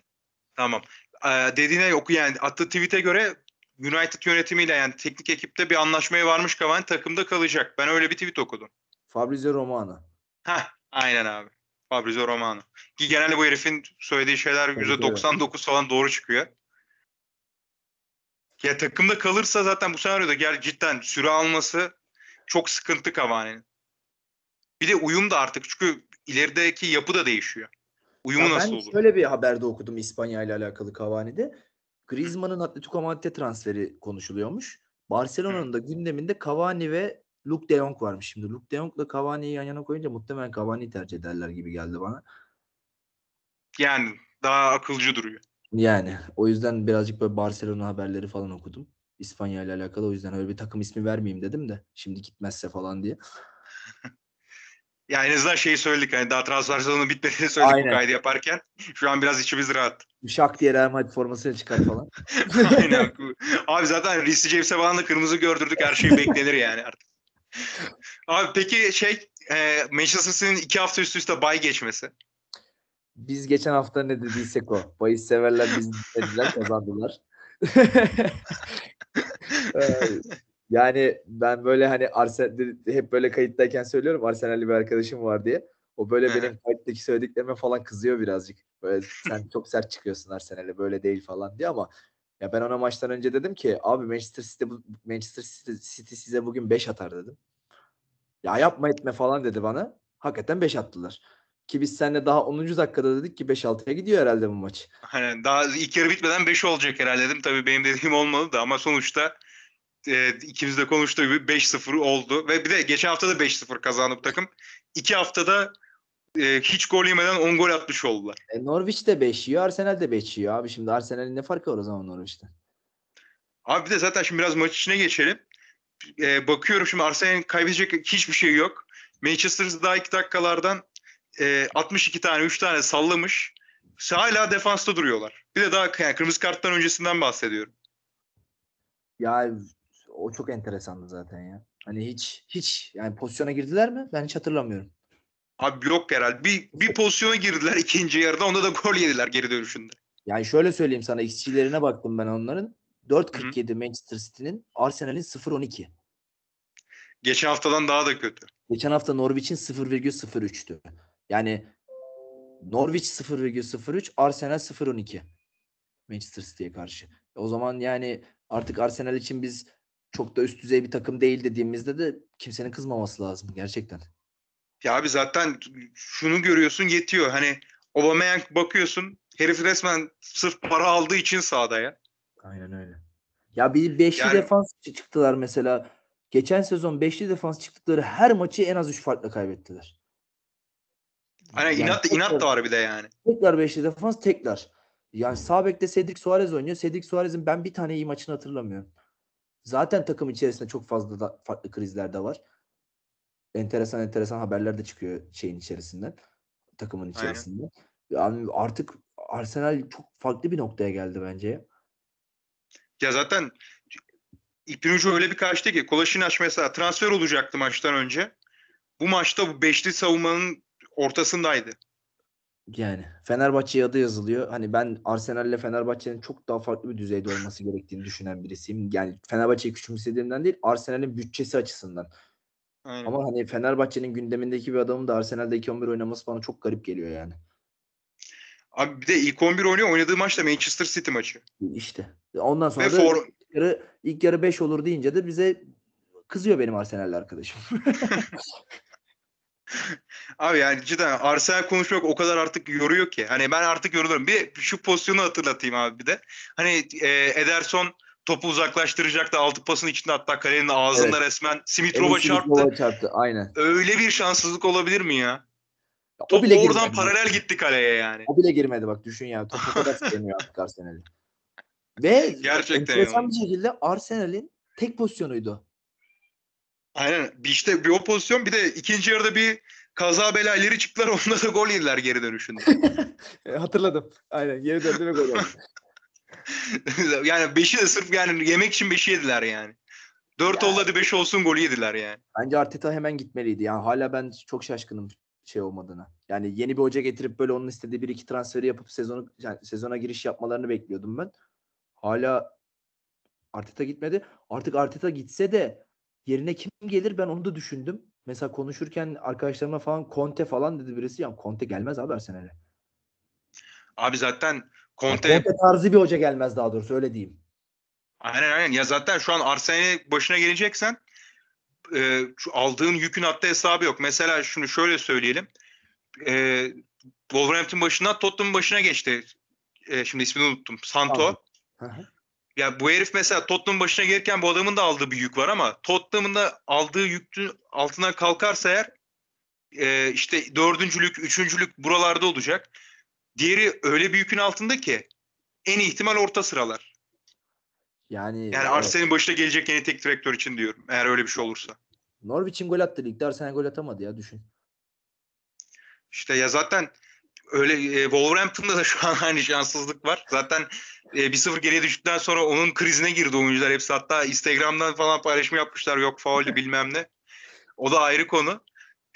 Tamam. Ee, dediğine oku yani attığı tweet'e göre United yönetimiyle yani teknik ekipte bir anlaşmaya varmış Cavani takımda kalacak. Ben öyle bir tweet okudum. Fabrizio Romano. Heh, aynen abi. Fabrizio Romano. Ki genelde bu herifin söylediği şeyler Tabii, %99 falan doğru çıkıyor. Ya takımda kalırsa zaten bu senaryoda gel cidden süre alması çok sıkıntı Cavani'nin. Bir de uyum da artık çünkü ilerideki yapı da değişiyor. Uyumu Ya nasıl ben olur? şöyle bir haberde okudum İspanya ile alakalı Cavani'de. Griezmann'ın Atletico Madrid transferi konuşuluyormuş. Barcelona'nın da gündeminde Cavani ve Luke de Jong varmış. Şimdi Luke de Jong'la Cavani'yi yan yana koyunca muhtemelen Cavani'yi tercih ederler gibi geldi bana. Yani daha akılcı duruyor. Yani o yüzden birazcık böyle Barcelona haberleri falan okudum. İspanya ile alakalı o yüzden öyle bir takım ismi vermeyeyim dedim de şimdi gitmezse falan diye. Ya en azından şeyi söyledik hani daha transfer sezonu bitmediğini söyledik Aynen. bu kaydı yaparken. Şu an biraz içimiz rahat. Şak diye Real Madrid formasını çıkar falan. Aynen. Abi zaten Reece James'e falan da kırmızı gördürdük. Her şey beklenir yani artık. Abi peki şey e, Manchester City'nin iki hafta üst üste bay geçmesi. Biz geçen hafta ne dediysek o. Bahis severler biz dediler kazandılar. Yani ben böyle hani Arsenal hep böyle kayıttayken söylüyorum Arsenal'li bir arkadaşım var diye. O böyle Hı benim kayıttaki söylediklerime falan kızıyor birazcık. Böyle sen çok sert çıkıyorsun Arsenal'e böyle değil falan diye ama ya ben ona maçtan önce dedim ki abi Manchester City bu- Manchester City size bugün 5 atar dedim. Ya yapma etme falan dedi bana. Hakikaten 5 attılar. Ki biz seninle daha 10. dakikada dedik ki 5-6'ya gidiyor herhalde bu maç. Hani daha ilk yarı bitmeden 5 olacak herhalde dedim. Tabii benim dediğim olmadı da ama sonuçta e, ikimiz de konuştuğu gibi 5-0 oldu. Ve bir de geçen hafta da 5-0 kazandı bu takım. İki haftada e, hiç gol yemeden 10 gol atmış oldular. E, Norwich de 5 yiyor, Arsenal de 5 yiyor abi. Şimdi Arsenal'in ne farkı var o zaman Norwich'ten? Abi bir de zaten şimdi biraz maç içine geçelim. E, bakıyorum şimdi Arsenal'in kaybedecek hiçbir şey yok. Manchester daha ilk dakikalardan e, 62 tane 3 tane sallamış. Hala defansta duruyorlar. Bir de daha yani kırmızı karttan öncesinden bahsediyorum. Ya o çok enteresandı zaten ya. Hani hiç hiç yani pozisyona girdiler mi? Ben hiç hatırlamıyorum. Abi yok herhalde. Bir, bir pozisyona girdiler ikinci yarıda. Onda da gol yediler geri dönüşünde. Yani şöyle söyleyeyim sana XG'lerine baktım ben onların. 4.47 Manchester City'nin, Arsenal'in 0.12. Geçen haftadan daha da kötü. Geçen hafta Norwich'in 0,03'tü. Yani Norwich 0,03, Arsenal 0.12. Manchester City'ye karşı. O zaman yani artık Arsenal için biz çok da üst düzey bir takım değil dediğimizde de kimsenin kızmaması lazım gerçekten. Ya abi zaten şunu görüyorsun yetiyor. Hani Aubameyang bakıyorsun herif resmen sırf para aldığı için sahada ya. Aynen öyle. Ya bir beşli Yani- defans çı- çıktılar mesela. Geçen sezon beşli defans çıktıkları her maçı en az 3 farkla kaybettiler. Hani Yani inat, tekrar- inat da var bir de yani. Tekrar beşli defans tekrar. Yani sağ bekte Cedric Suarez oynuyor. Cedric Suarez'in ben bir tane iyi maçını hatırlamıyorum. Zaten takım içerisinde çok fazla da farklı krizler de var. Enteresan enteresan haberler de çıkıyor şeyin içerisinden. Takımın içerisinde. Yani artık Arsenal çok farklı bir noktaya geldi bence. Ya zaten ipin ucu öyle bir kaçtı ki Kolaşinac mesela transfer olacaktı maçtan önce. Bu maçta bu beşli savunmanın ortasındaydı. Yani Fenerbahçe'ye adı yazılıyor. Hani ben Arsenal'le Fenerbahçe'nin çok daha farklı bir düzeyde olması gerektiğini düşünen birisiyim. Yani Fenerbahçe'yi küçümsediğimden değil, Arsenal'in bütçesi açısından. Aynen. Ama hani Fenerbahçe'nin gündemindeki bir adamın da Arsenal'de 2-11 oynaması bana çok garip geliyor yani. Abi bir de ilk 11 oynuyor. Oynadığı maç da Manchester City maçı. İşte. Ondan sonra Ve da for, ilk yarı, ilk yarı 5 olur deyince de bize kızıyor benim Arsenal'li arkadaşım. Abi yani cidden Arsenal konuşmak o kadar artık yoruyor ki. Hani ben artık yoruluyorum. Bir şu pozisyonu hatırlatayım abi bir de. Hani e, Ederson topu uzaklaştıracak da altı pasın içinde hatta kalenin ağzında resmen Simitrova çarptı. Çarptı. Aynen. Öyle bir şanssızlık olabilir mi ya? Ya Top bile oradan girmedi. paralel gitti kaleye yani. O bile girmedi bak düşün ya. Top o kadar sevmiyor artık Arsenal'i. Ve Gerçekten enteresan yani. bir şekilde Arsenal'in tek pozisyonuydu. Aynen. Bir işte bir o pozisyon bir de ikinci yarıda bir kaza bela ileri çıktılar. Onda da gol yediler geri dönüşünde. E, hatırladım. Aynen geri döndü ve gol oldu. yani beşi de sırf yani yemek için beşi yediler yani. Dört Ya. oldu beş olsun golü yediler yani. Bence Arteta hemen gitmeliydi. Yani hala ben çok şaşkınım şey olmadığına. Yani yeni bir hoca getirip böyle onun istediği bir iki transferi yapıp sezonu yani sezona giriş yapmalarını bekliyordum ben. Hala Arteta gitmedi. Artık Arteta gitse de yerine kim gelir ben onu da düşündüm. Mesela konuşurken arkadaşlarıma falan Conte falan dedi birisi. Ya Conte gelmez abi Arsenal'e. Abi zaten Yani Conte Conte tarzı bir hoca gelmez daha doğrusu öyle diyeyim. aynen aynen ya zaten şu an Arsenal'e başına geleceksen e, aldığın yükün hatta hesabı yok. Mesela şunu şöyle söyleyelim. E, Wolverhampton başına Tottenham başına geçti. E, şimdi ismini unuttum. Santo. Hı. Ya bu herif mesela Tottenham başına gelirken bu adamın da aldığı bir yük var ama Tottenham'ın da aldığı yükün altına kalkarsa eğer e, işte dördüncülük, üçüncülük buralarda olacak. Diğeri öyle bir yükün altında ki en ihtimal orta sıralar. Yani, Yani evet. Arsenal'in başına gelecek yeni teknik direktör için diyorum. Eğer öyle bir şey olursa. Norwich'in gol attı ligde Arsenal gol atamadı ya düşün. İşte ya zaten öyle e, Wolverhampton'da da şu an aynı şanssızlık var. Zaten e, 1-0 geriye düştükten sonra onun krizine girdi oyuncular hepsi. Hatta Instagram'dan falan paylaşım yapmışlar. Yok fauldü bilmem ne. O da ayrı konu.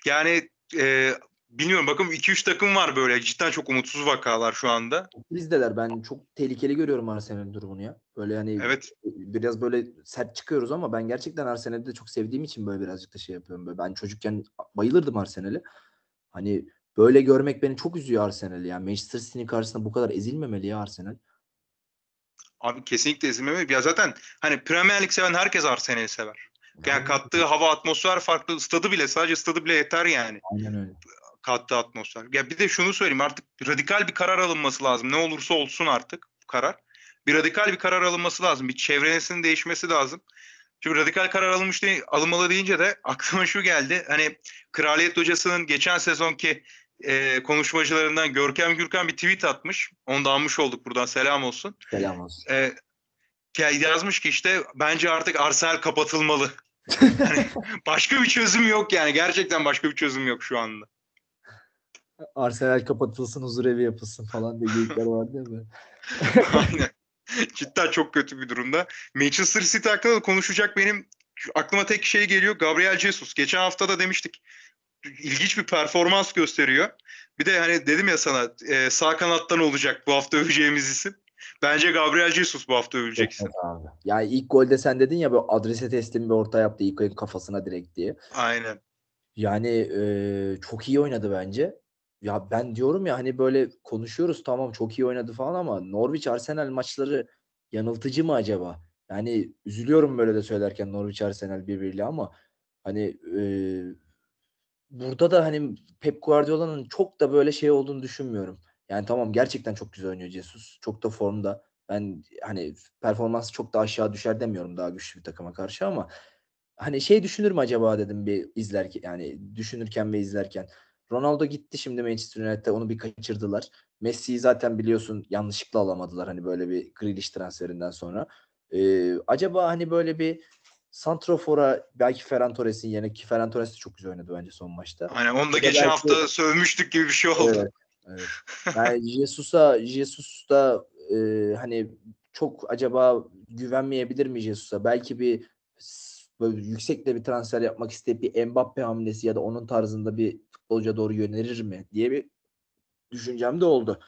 Yani e, bilmiyorum bakın 2-3 takım var böyle. Cidden çok umutsuz vakalar şu anda. Bizdeler. Ben çok tehlikeli görüyorum Arsenal'in durumunu ya. Böyle hani Evet. biraz böyle sert çıkıyoruz ama ben gerçekten Arsenal'i de çok sevdiğim için böyle birazcık da şey yapıyorum. Böyle ben çocukken bayılırdım Arsenal'e. Hani böyle görmek beni çok üzüyor Arsenal'i. Yani Manchester City'nin karşısında bu kadar ezilmemeli ya Arsenal. Abi kesinlikle ezilmeme. Ya zaten hani Premier Lig seven herkes Arsenal'i sever. Yani kattığı hava atmosfer farklı. Stadı bile sadece stadı bile yeter yani. Aynen öyle. Kattığı atmosfer. Ya bir de şunu söyleyeyim artık radikal bir karar alınması lazım. Ne olursa olsun artık bu karar. Bir radikal bir karar alınması lazım. Bir çevresinin değişmesi lazım. Şimdi radikal karar alınmış değil, alınmalı deyince de aklıma şu geldi. Hani Kraliyet Hocası'nın geçen sezonki e, konuşmacılarından Görkem Gürkan bir tweet atmış. Onu da almış olduk buradan selam olsun. Selam olsun. E, ya yazmış ki işte bence artık Arsenal kapatılmalı. hani başka bir çözüm yok yani. Gerçekten başka bir çözüm yok şu anda. Arsenal kapatılsın, huzur evi yapılsın falan diye geyikler vardı ya böyle. Aynen. Cidden çok kötü bir durumda. Manchester City hakkında da konuşacak benim aklıma tek şey geliyor. Gabriel Jesus. Geçen hafta da demiştik. İlginç bir performans gösteriyor. Bir de hani dedim ya sana e, sağ kanattan olacak bu hafta öveceğimiz isim. Bence Gabriel Jesus bu hafta övülecek isim. Evet abi. Ya ilk golde sen dedin ya böyle adrese teslim bir orta yaptı ilk oyun kafasına direkt diye. Aynen. Yani e, çok iyi oynadı bence. Ya ben diyorum ya hani böyle konuşuyoruz tamam çok iyi oynadı falan ama Norwich Arsenal maçları yanıltıcı mı acaba? Yani üzülüyorum böyle de söylerken Norwich Arsenal birbiriyle ama hani e, burada da hani Pep Guardiola'nın çok da böyle şey olduğunu düşünmüyorum. Yani tamam gerçekten çok güzel oynuyor Jesus. Çok da formda. Ben hani performansı çok da aşağı düşer demiyorum daha güçlü bir takıma karşı ama hani şey düşünür mü acaba dedim bir izlerken yani düşünürken ve izlerken. Ronaldo gitti şimdi Manchester United'e onu bir kaçırdılar. Messi'yi zaten biliyorsun yanlışlıkla alamadılar hani böyle bir Grealish transferinden sonra. Ee, acaba hani böyle bir Santrofor'a belki Ferran Torres'in yerine ki Ferran Torres de çok güzel oynadı bence son maçta. Aynen onu da geçen belki- hafta sövmüştük gibi bir şey oldu. Evet. evet. Yani Jesus'a Jesus da e, hani çok acaba güvenmeyebilir mi Jesus'a? Belki bir böyle yüksek de bir transfer yapmak isteyip bir Mbappe hamlesi ya da onun tarzında bir futbolcuya doğru yönelir mi diye bir düşüncem de oldu.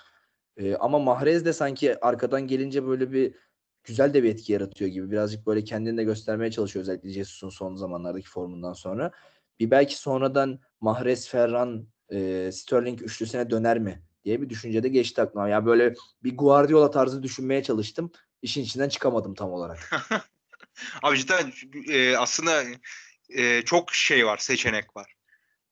E, ama Mahrez de sanki arkadan gelince böyle bir güzel de bir etki yaratıyor gibi. Birazcık böyle kendini de göstermeye çalışıyor özellikle Jesus'un son zamanlardaki formundan sonra. Bir belki sonradan Mahrez, Ferran, e, Sterling üçlüsüne döner mi diye bir düşünce de geçti aklıma. Yani böyle bir Guardiola tarzı düşünmeye çalıştım. İşin içinden çıkamadım tam olarak. Abi cidden e, aslında e, çok şey var, seçenek var.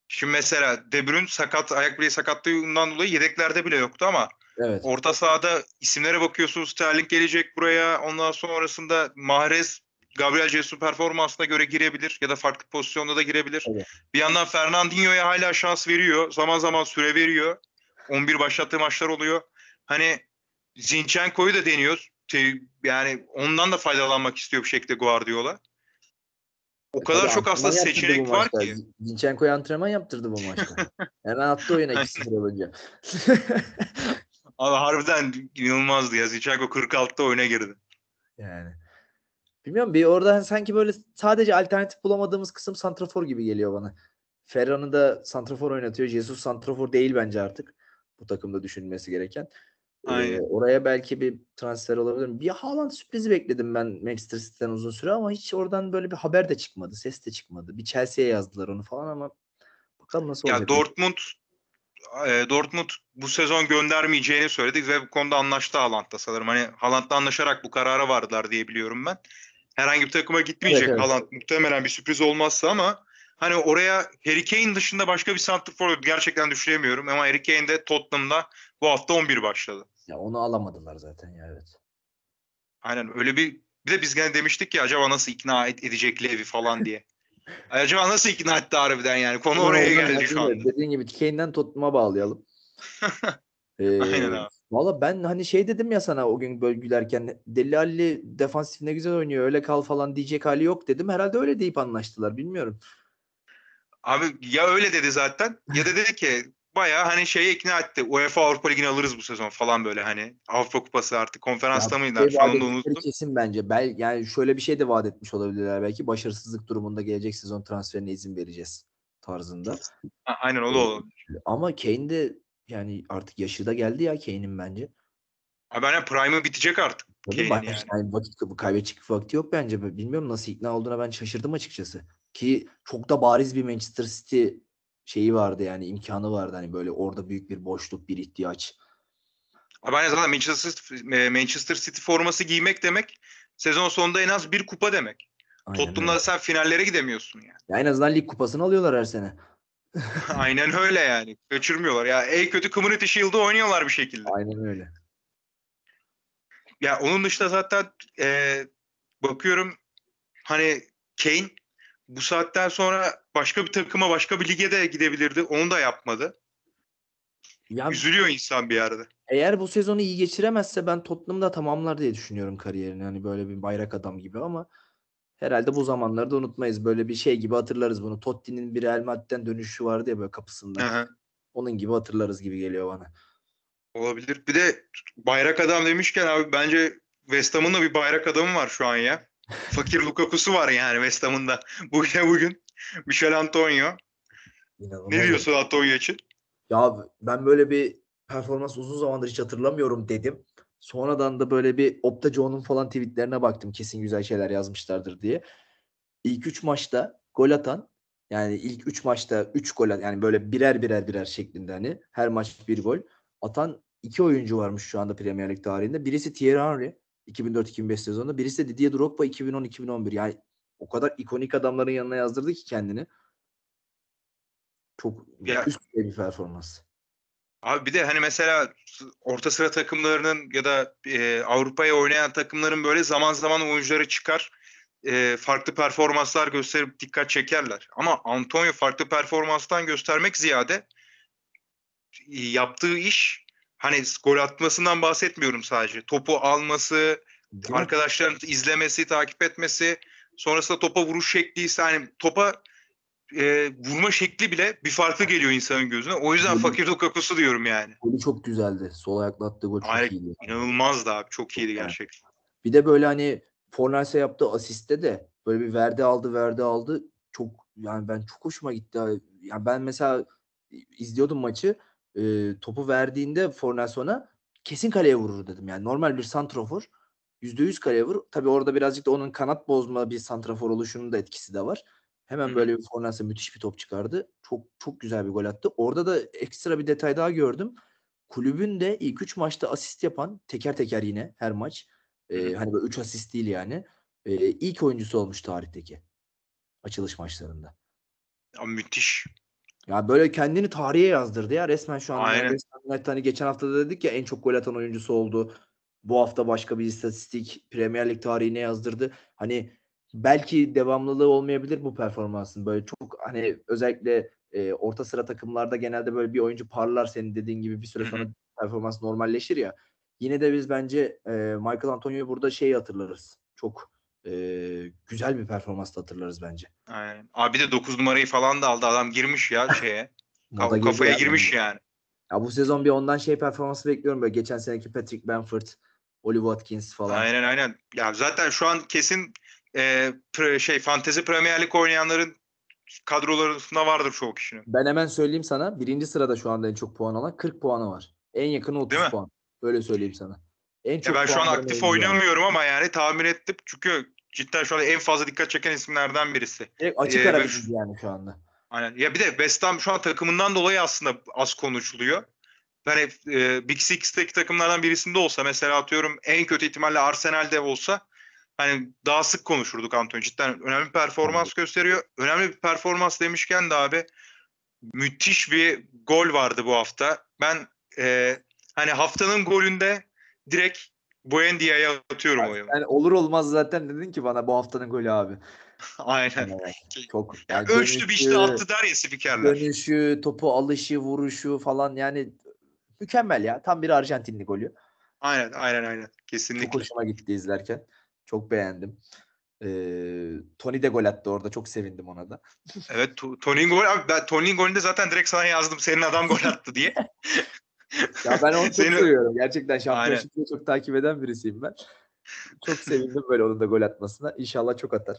Şimdi mesela De Bruyne sakat, ayak bileği sakatlığından dolayı yedeklerde bile yoktu ama Evet. orta sahada isimlere bakıyorsunuz. Sterling gelecek buraya. Ondan sonrasında Mahrez Gabriel Jesus performansına göre girebilir ya da farklı pozisyonda da girebilir. Evet. Bir yandan Fernandinho'ya hala şans veriyor. Zaman zaman süre veriyor. 11 başlattığı maçlar oluyor. Hani Zinchenko'yu da deniyor. Yani ondan da faydalanmak istiyor bir şekilde Guardiola. O kadar Tabii çok aslında seçenek var maçta. ki. Zinchenko'ya antrenman yaptırdı bu maçta. Hemen attı oyuna 2-0 olunca. Abi harbiden inanılmazdı ya. Zinchenko 46'da oyuna girdi. yani. Bilmiyorum bir orada hani sanki böyle sadece alternatif bulamadığımız kısım santrafor gibi geliyor bana. Ferran'ı da santrafor oynatıyor. Jesus santrafor değil bence artık. Bu takımda düşünülmesi gereken. Ee, Aynen. oraya belki bir transfer olabilir? Bir Haaland sürprizi bekledim ben Manchester City'den uzun süre ama hiç oradan böyle bir haber de çıkmadı. Ses de çıkmadı. Bir Chelsea'ye yazdılar onu falan ama bakalım nasıl olacak. Ya Dortmund e, Dortmund bu sezon göndermeyeceğini söyledi ve bu konuda anlaştı Haaland'la sanırım. Hani Haaland'la anlaşarak bu karara vardılar diye biliyorum ben. Herhangi bir takıma gitmeyecek Evet, evet. Haaland muhtemelen bir sürpriz olmazsa ama hani oraya Harry Kane dışında başka bir santrfor gerçekten düşünemiyorum ama Harry Kane de Tottenham'da bu hafta 11 başladı. Ya onu alamadılar zaten ya evet. Aynen öyle bir bir de biz gene demiştik ki acaba nasıl ikna edecek Levi falan diye. Acaba nasıl ikna etti harbiden yani konu oraya geldi şu anda. Dediğin gibi Kane'den Tottenham'a bağlayalım. Ee, Aynen abi. Valla ben hani şey dedim ya sana o gün böyle gülerken Deli Ali defansif ne güzel oynuyor öyle kal falan diyecek hali yok dedim. Herhalde öyle deyip anlaştılar bilmiyorum. Abi ya öyle dedi zaten ya da dedi ki bayağı hani şeyi ikna etti. UEFA Avrupa Ligi'ni alırız bu sezon falan böyle hani. Avrupa Kupası artık konferansta Ya, mıydılar? şey Şu an vaat onu da ettikleri unuttum. kesin bence. Bel, yani şöyle bir şey de vaat etmiş olabilirler belki. Başarısızlık durumunda gelecek sezon transferine izin vereceğiz tarzında. A- Aynen o da olur. Ama Kane de yani artık yaşı da geldi ya Kane'in bence. Abi hani Prime'ı bitecek artık. Tabii baş- yani. yani vakit kaybedecek vakti yok bence. Bilmiyorum nasıl ikna olduğuna ben şaşırdım açıkçası. Ki çok da bariz bir Manchester City şeyi vardı yani imkanı vardı hani böyle orada büyük bir boşluk, bir ihtiyaç. Abi zaten Manchester, e, Manchester City forması giymek demek sezon sonunda en az bir kupa demek. Aynen Tottenham'da öyle. sen finallere gidemiyorsun yani. Ya en azından lig kupasını alıyorlar her sene. Aynen öyle yani. Kaçırmıyorlar. Ya en kötü Community Shield'ı oynuyorlar bir şekilde. Aynen öyle. Ya onun dışında zaten e, bakıyorum hani Kane bu saatten sonra başka bir takıma başka bir lige de gidebilirdi. Onu da yapmadı. Ya Üzülüyor insan bir yerde. eğer bu sezonu iyi geçiremezse ben Tottenham'da tamamlar diye düşünüyorum kariyerini. Hani böyle bir bayrak adam gibi ama herhalde bu zamanları da unutmayız. Böyle bir şey gibi hatırlarız bunu. Totti'nin bir Real Madrid'den dönüşü vardı ya böyle kapısında. Hı hı. Onun gibi hatırlarız gibi geliyor bana. Olabilir. Bir de bayrak adam demişken abi bence West Ham'ın da bir bayrak adamı var şu an ya. Fakir Lukaku'su var yani West Ham'ın da. Bugüne bugün. Michel Antonio. İnanılmaz. Ne diyorsun Antonio için? Ya ben böyle bir performans uzun zamandır hiç hatırlamıyorum dedim. Sonradan da böyle bir Opta Joe'nun falan tweetlerine baktım. Kesin güzel şeyler yazmışlardır diye. İlk 3 maçta gol atan yani ilk 3 maçta 3 gol at- yani böyle birer birer birer şeklinde hani her maç bir gol atan iki oyuncu varmış şu anda Premier Lig tarihinde. Birisi Thierry Henry 2004-2005 sezonunda. Birisi de Didier Drogba 2010-2011. Yani o kadar ikonik adamların yanına yazdırdı ki kendini. Çok Ya- üst düzey bir performans. Abi bir de hani mesela orta sıra takımlarının ya da e, Avrupa'ya oynayan takımların böyle zaman zaman oyuncuları çıkar. e, farklı performanslar gösterip dikkat çekerler. Ama Antonio farklı performanstan göstermek ziyade yaptığı iş hani gol atmasından bahsetmiyorum sadece. Topu alması, Değil mi? arkadaşların izlemesi, takip etmesi, sonrasında topa vuruş şekli ise hani topa e, vurma şekli bile bir farklı geliyor insanın gözüne. O yüzden Golü- fakir Lukaku'su diyorum yani. Golü çok güzeldi. Sol ayakla attığı gol çok Aynen. iyiydi. İnanılmazdı abi. Çok iyiydi Çok gerçekten. Bir de böyle hani Fornals'e yaptığı asiste de böyle bir verdi aldı verdi aldı. Çok yani ben çok hoşuma gitti. Yani ben mesela izliyordum maçı. E, topu verdiğinde Fornals ona kesin kaleye vurur dedim. Yani normal bir santrafor %100 kaleye vurur. Tabii orada birazcık da onun kanat bozma bir santrafor oluşunun da etkisi de var. Hemen böyle bir Fornals'e müthiş bir top çıkardı. Çok çok güzel bir gol attı. Orada da ekstra bir detay daha gördüm. Kulübün de ilk 3 maçta asist yapan teker teker yine her maç. E, hani böyle 3 asist değil yani. E, ilk oyuncusu olmuş tarihteki açılış maçlarında. Ya, müthiş. Ya böyle kendini tarihe yazdırdı ya resmen şu an. Aynen. Hani geçen hafta da dedik ya en çok gol atan oyuncusu oldu. Bu hafta başka bir istatistik Premier Lig tarihine yazdırdı. Hani belki devamlılığı olmayabilir bu performansın. Böyle çok hani özellikle e, orta sıra takımlarda genelde böyle bir oyuncu parlar senin dediğin gibi bir süre sonra performans normalleşir ya. Yine de biz bence e, Michael Antonio'yu burada şeyi hatırlarız. Çok e, güzel bir performans hatırlarız bence. Aynen. Abi de 9 numarayı falan da aldı. Adam girmiş ya şeye. Moda Ka- girdi kafaya ya. girmiş yani. Ya bu sezon bir ondan şey performansı bekliyorum böyle geçen seneki Patrick Bamford, Oli Watkins falan. Aynen aynen. Ya zaten şu an kesin e, pre- şey Fantezi Premier Lig oynayanların kadrolarında vardır çoğu kişinin. Ben hemen söyleyeyim sana. Birinci sırada şu anda en çok puan alan 40 puanı var. En yakını 30 Değil mi? puan. Öyle söyleyeyim sana. En Ya çok ben şu an aktif oynamıyorum ama yani tahmin ettim. Çünkü cidden şu an en fazla dikkat çeken isimlerden birisi. Direkt açık Ee, ara ve yani şu anda. Aynen. Ya bir de West Ham şu an takımından dolayı aslında az konuşuluyor. Hani e, Big Six'teki takımlardan birisinde olsa mesela atıyorum en kötü ihtimalle Arsenal'de olsa hani daha sık konuşurduk Antonio. Cidden önemli bir performans gösteriyor. Önemli bir performans demişken de abi müthiş bir gol vardı bu hafta. Ben e, hani haftanın golünde direkt Buendia'ya atıyorum oyunu. Yani olur olmaz zaten dedin ki bana bu haftanın golü abi. Aynen. Çok Ya yani ölçtü dönüşü- biçti attı der ya spikerler. Dönüşü, topu alışı, vuruşu falan yani mükemmel ya. Tam bir Arjantinli golü. Aynen aynen aynen. Çok Kesinlikle. hoşuma gitti izlerken. Çok beğendim. Ee, Tony de gol attı orada. Çok sevindim ona da. Evet Tony'nin gol abi ben Tony'nin golünde zaten direkt sana yazdım senin adam gol attı diye. ya ben onu çok Seni... seviyorum. Gerçekten şampiyonşipleri çok takip eden birisiyim ben. Çok sevindim böyle onun da gol atmasına. İnşallah çok atar.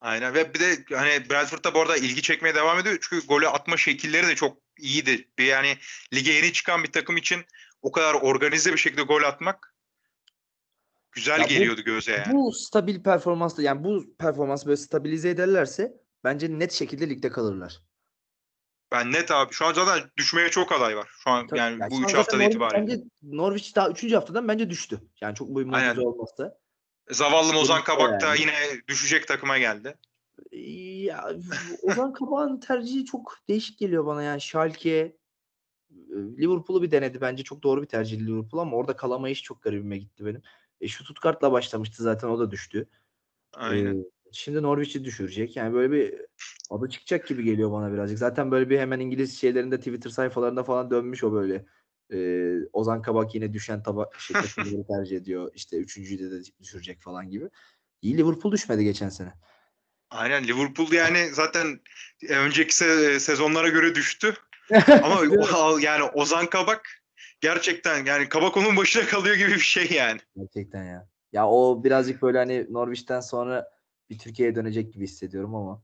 Aynen ve bir de hani Brentford'da bu arada ilgi çekmeye devam ediyor. Çünkü golü atma şekilleri de çok iyiydi. Yani lige yeni çıkan bir takım için o kadar organize bir şekilde gol atmak güzel ya geliyordu bu, göze yani. Bu stabil performansla yani bu performans böyle stabilize ederlerse bence net şekilde ligde kalırlar. Ben net abi. Şu an zaten düşmeye çok aday var. Şu an Tabii, yani, yani bu 3 haftada itibariyle. Bence Norwich daha 3. haftadan bence düştü. Yani çok bir mucize olmazsa. Zavallı Ozan Kabak da yani. yine düşecek takıma geldi. Ya Ozan Kabak'ın tercihi çok değişik geliyor bana yani Schalke Liverpool'u bir denedi bence çok doğru bir tercih Liverpool ama orada kalamayış çok garibime gitti benim. E, şu Stuttgart'la başlamıştı zaten o da düştü. Aynen. E, şimdi Norwich'i düşürecek. Yani böyle bir adı çıkacak gibi geliyor bana birazcık. Zaten böyle bir hemen İngiliz şeylerinde Twitter sayfalarında falan dönmüş o böyle. Ee, Ozan Kabak yine düşen tabak şirketleri tercih ediyor. İşte üçüncüyü de, de düşürecek falan gibi. İyi Liverpool düşmedi geçen sene. Aynen Liverpool yani zaten önceki se- sezonlara göre düştü. Ama yani Ozan Kabak gerçekten yani Kabak onun başına kalıyor gibi bir şey yani. Gerçekten ya. Ya o birazcık böyle hani Norwich'ten sonra bir Türkiye'ye dönecek gibi hissediyorum ama.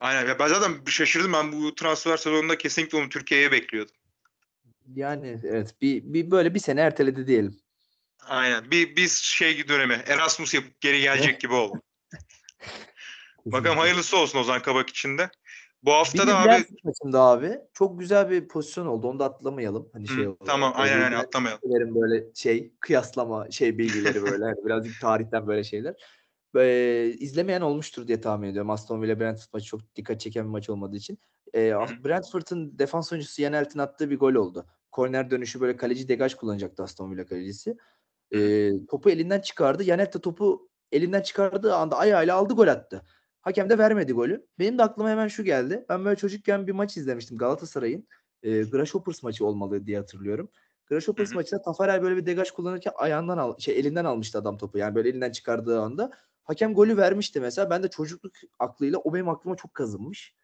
Aynen. Ya ben zaten şaşırdım. Ben bu transfer sezonunda kesinlikle onu Türkiye'ye bekliyordum. Yani evet bir, bir böyle bir sene erteledi diyelim. Aynen. Bir biz şey dönemi Erasmus yapıp geri gelecek gibi oldu. Bakalım hayırlısı olsun Ozan Kabak için de. Bu hafta da abi maçında abi çok güzel bir pozisyon oldu. Onu da atlamayalım. Hani şey Hı, Tamam aynen aynen atlamayalım. Böyle şey kıyaslama şey bilgileri böyle hani birazcık tarihten böyle şeyler. Böyle, izlemeyen olmuştur diye tahmin ediyorum. Aston Villa Brentford maçı çok dikkat çeken bir maç olmadığı için. E, Brentford'un defans oyuncusu Yanelt'in attığı bir gol oldu. Korner dönüşü böyle kaleci degaj kullanacaktı Aston Villa kalecisi. E, topu elinden çıkardı. Yanelt de topu elinden çıkardığı anda ayağıyla aldı gol attı. Hakem de vermedi golü. Benim de aklıma hemen şu geldi. Ben böyle çocukken bir maç izlemiştim Galatasaray'ın. E, Grasshoppers maçı olmalı diye hatırlıyorum. Grasshoppers maçında Tafarel böyle bir degaj kullanırken ayağından al, şey elinden almıştı adam topu. Yani böyle elinden çıkardığı anda. Hakem golü vermişti mesela. Ben de çocukluk aklıyla o benim aklıma çok kazınmış.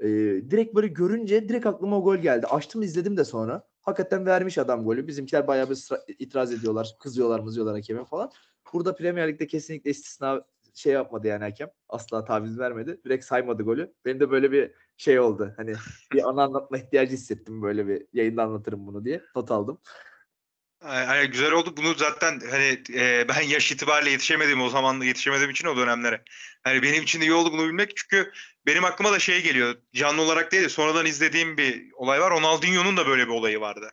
Ee, direkt böyle görünce direkt aklıma o gol geldi. Açtım izledim de sonra. Hakikaten vermiş adam golü. Bizimkiler bayağı bir itiraz ediyorlar. Kızıyorlar mızıyorlar hakeme falan. Burada Premier Lig'de kesinlikle istisna şey yapmadı yani hakem. Asla taviz vermedi. Direkt saymadı golü. Benim de böyle bir şey oldu. Hani bir ana anlatma ihtiyacı hissettim böyle bir yayında anlatırım bunu diye. Not aldım. Yani güzel oldu. Bunu zaten hani e, ben yaş itibariyle yetişemedim o zaman yetişemediğim için o dönemlere. Hani benim için de iyi oldu bunu bilmek. Çünkü benim aklıma da şey geliyor. Canlı olarak değil de sonradan izlediğim bir olay var. Ronaldinho'nun da böyle bir olayı vardı.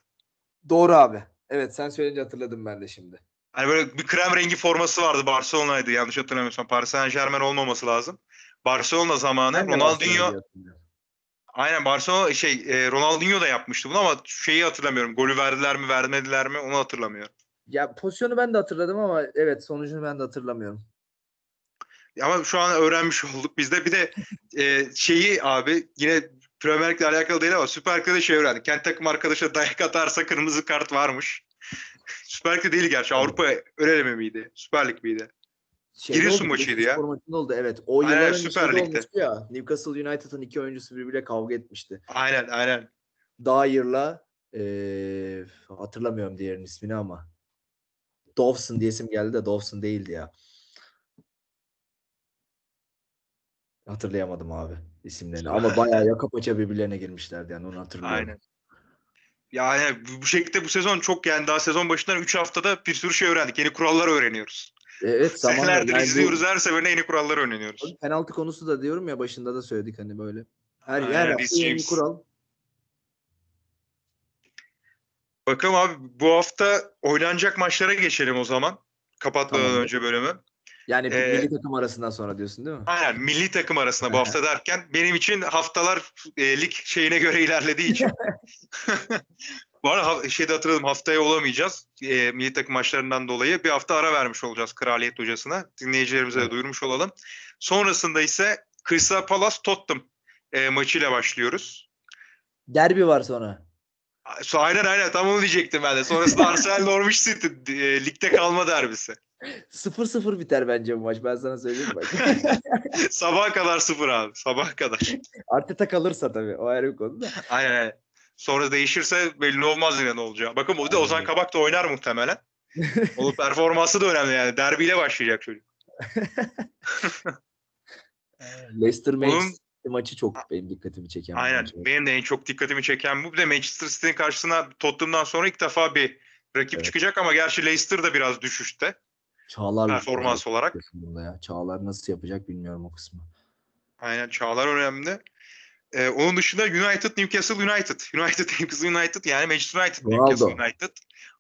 Doğru abi. Evet sen söyleyince hatırladım ben de şimdi. Hani böyle bir krem rengi forması vardı. Barcelona'ydı yanlış hatırlamıyorsam. Paris Saint Germain olmaması lazım. Barcelona zamanı Ronaldinho Aynen Barcelona şey e, Ronaldinho da yapmıştı bunu ama şeyi hatırlamıyorum. Golü verdiler mi vermediler mi onu hatırlamıyorum. Ya pozisyonu ben de hatırladım ama evet sonucunu ben de hatırlamıyorum. Ama şu an öğrenmiş olduk biz de. Bir de e, şeyi abi yine Premier Lig'le alakalı değil ama Süper Lig'de şey öğrendik. Kendi takım arkadaşa dayak atarsa kırmızı kart varmış. Süper Lig'de değil gerçi. Avrupa öyle miydi? Süper Lig miydi? Şey Giresun maçıydı ya. oldu evet. O aynen, yılların Süper Lig'de. ya. Newcastle United'ın iki oyuncusu birbiriyle kavga etmişti. Aynen aynen. Dyer'la ee, hatırlamıyorum diğerinin ismini ama Dawson diye isim geldi de Dawson değildi ya. Hatırlayamadım abi isimlerini. Ama bayağı yaka paça birbirlerine girmişlerdi yani onu hatırlıyorum. Aynen. Yani bu şekilde bu sezon çok yani daha sezon başından 3 haftada bir sürü şey öğrendik. Yeni kurallar öğreniyoruz. Evet tamam. Senelerdir yani izliyoruz bu, her seferinde yeni kuralları öğreniyoruz. Penaltı konusu da diyorum ya başında da söyledik hani böyle. Her Aynen, yer yeni kural. Bakalım abi bu hafta oynanacak maçlara geçelim o zaman. Kapatmadan tamam. önce bölümü. Yani ee, milli takım arasından sonra diyorsun değil mi? Aynen milli takım arasında bu hafta derken benim için haftalar e, lig şeyine göre ilerlediği için. bu arada şeyde hatırladım haftaya olamayacağız. E, milli takım maçlarından dolayı bir hafta ara vermiş olacağız Kraliyet Hocası'na. Dinleyicilerimize evet. de duyurmuş olalım. Sonrasında ise Crystal Palace Tottenham e, maçıyla başlıyoruz. Derbi var sonra. Aynen aynen tam onu diyecektim ben de. Sonrasında Arsenal Norwich City e, ligde kalma derbisi. 0-0 biter bence bu maç. Ben sana söyleyeyim bak. Sabaha kadar sıfır abi. Sabaha kadar. Arteta kalırsa tabii. O ayrı bir konu da. Aynen aynen. Sonra değişirse belli olmaz yine ne olacağı. Bakın bu da Ozan. Kabak da oynar muhtemelen. Onun performansı da önemli yani. Derbiyle başlayacak çocuk. Leicester Onun- Manchester maçı çok benim dikkatimi çeken. Aynen. maç. Benim de en çok dikkatimi çeken bu. Bir de Manchester City'nin karşısına Tottenham'dan sonra ilk defa bir rakip Evet. çıkacak ama gerçi Leicester da biraz düşüşte Çağlar performans olarak. Ya. Çağlar nasıl yapacak bilmiyorum o kısmı. Aynen Çağlar önemli. Ee, onun dışında United, Newcastle United. United, Newcastle United yani Manchester United, Ronaldo. Newcastle United.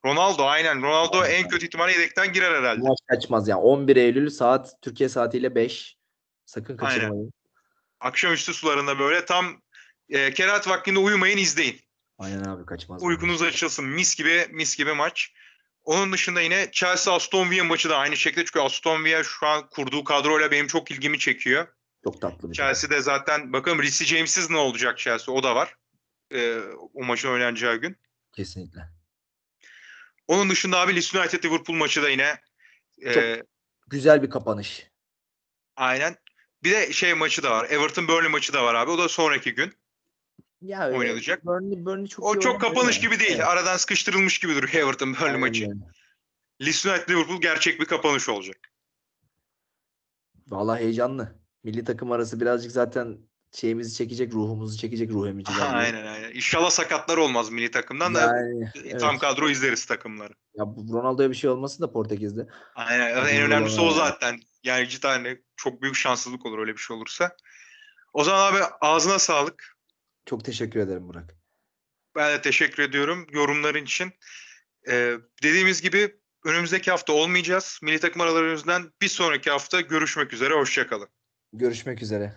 Ronaldo aynen. Ronaldo Aynen. en kötü ihtimalle yedekten girer herhalde. Maç kaçmaz yani. 11 Eylül saat Türkiye saatiyle 5. Sakın Aynen. kaçırmayın. Akşamüstü sularında böyle tam e, kerahat vaktinde uyumayın izleyin. Aynen abi kaçmaz. Uykunuz açılsın. Mis gibi mis gibi maç. Onun dışında yine Chelsea Aston Villa maçı da aynı şekilde çünkü Aston Villa şu an kurduğu kadroyla benim çok ilgimi çekiyor. Çok tatlı bir Chelsea'de zaten bakalım Reece James'iz ne olacak Chelsea o da var. Ee, o maçın oynanacağı gün. Kesinlikle. Onun dışında abi Leeds United Liverpool maçı da yine e, Güzel bir kapanış. aynen. Bir de şey maçı da var. Everton Burnley maçı da var abi. O da sonraki gün. Ya öyle Oynanacak. Burnley, Burnley çok O çok kapanış ya. gibi değil. Evet. Aradan sıkıştırılmış gibi duruyor Everton Burnley Aynen maçı. Leeds United Liverpool gerçek bir kapanış olacak. Vallahi heyecanlı. Milli takım arası birazcık zaten şeyimizi çekecek, ruhumuzu çekecek ruh emiciler. aynen aynen. İnşallah sakatlar olmaz milli takımdan da Yani, tam evet. kadro izleriz takımları. Ya Ronaldo'ya bir şey olmasın da Portekiz'de. Aynen. En önemlisi o zaten. Yani cidden hani çok büyük şanssızlık olur öyle bir şey olursa. O zaman abi ağzına sağlık. Çok teşekkür ederim Burak. Ben de teşekkür ediyorum yorumların için. Ee, dediğimiz gibi önümüzdeki hafta olmayacağız. Milli takım aralarımızdan bir sonraki hafta görüşmek üzere. Hoşçakalın. Görüşmek üzere.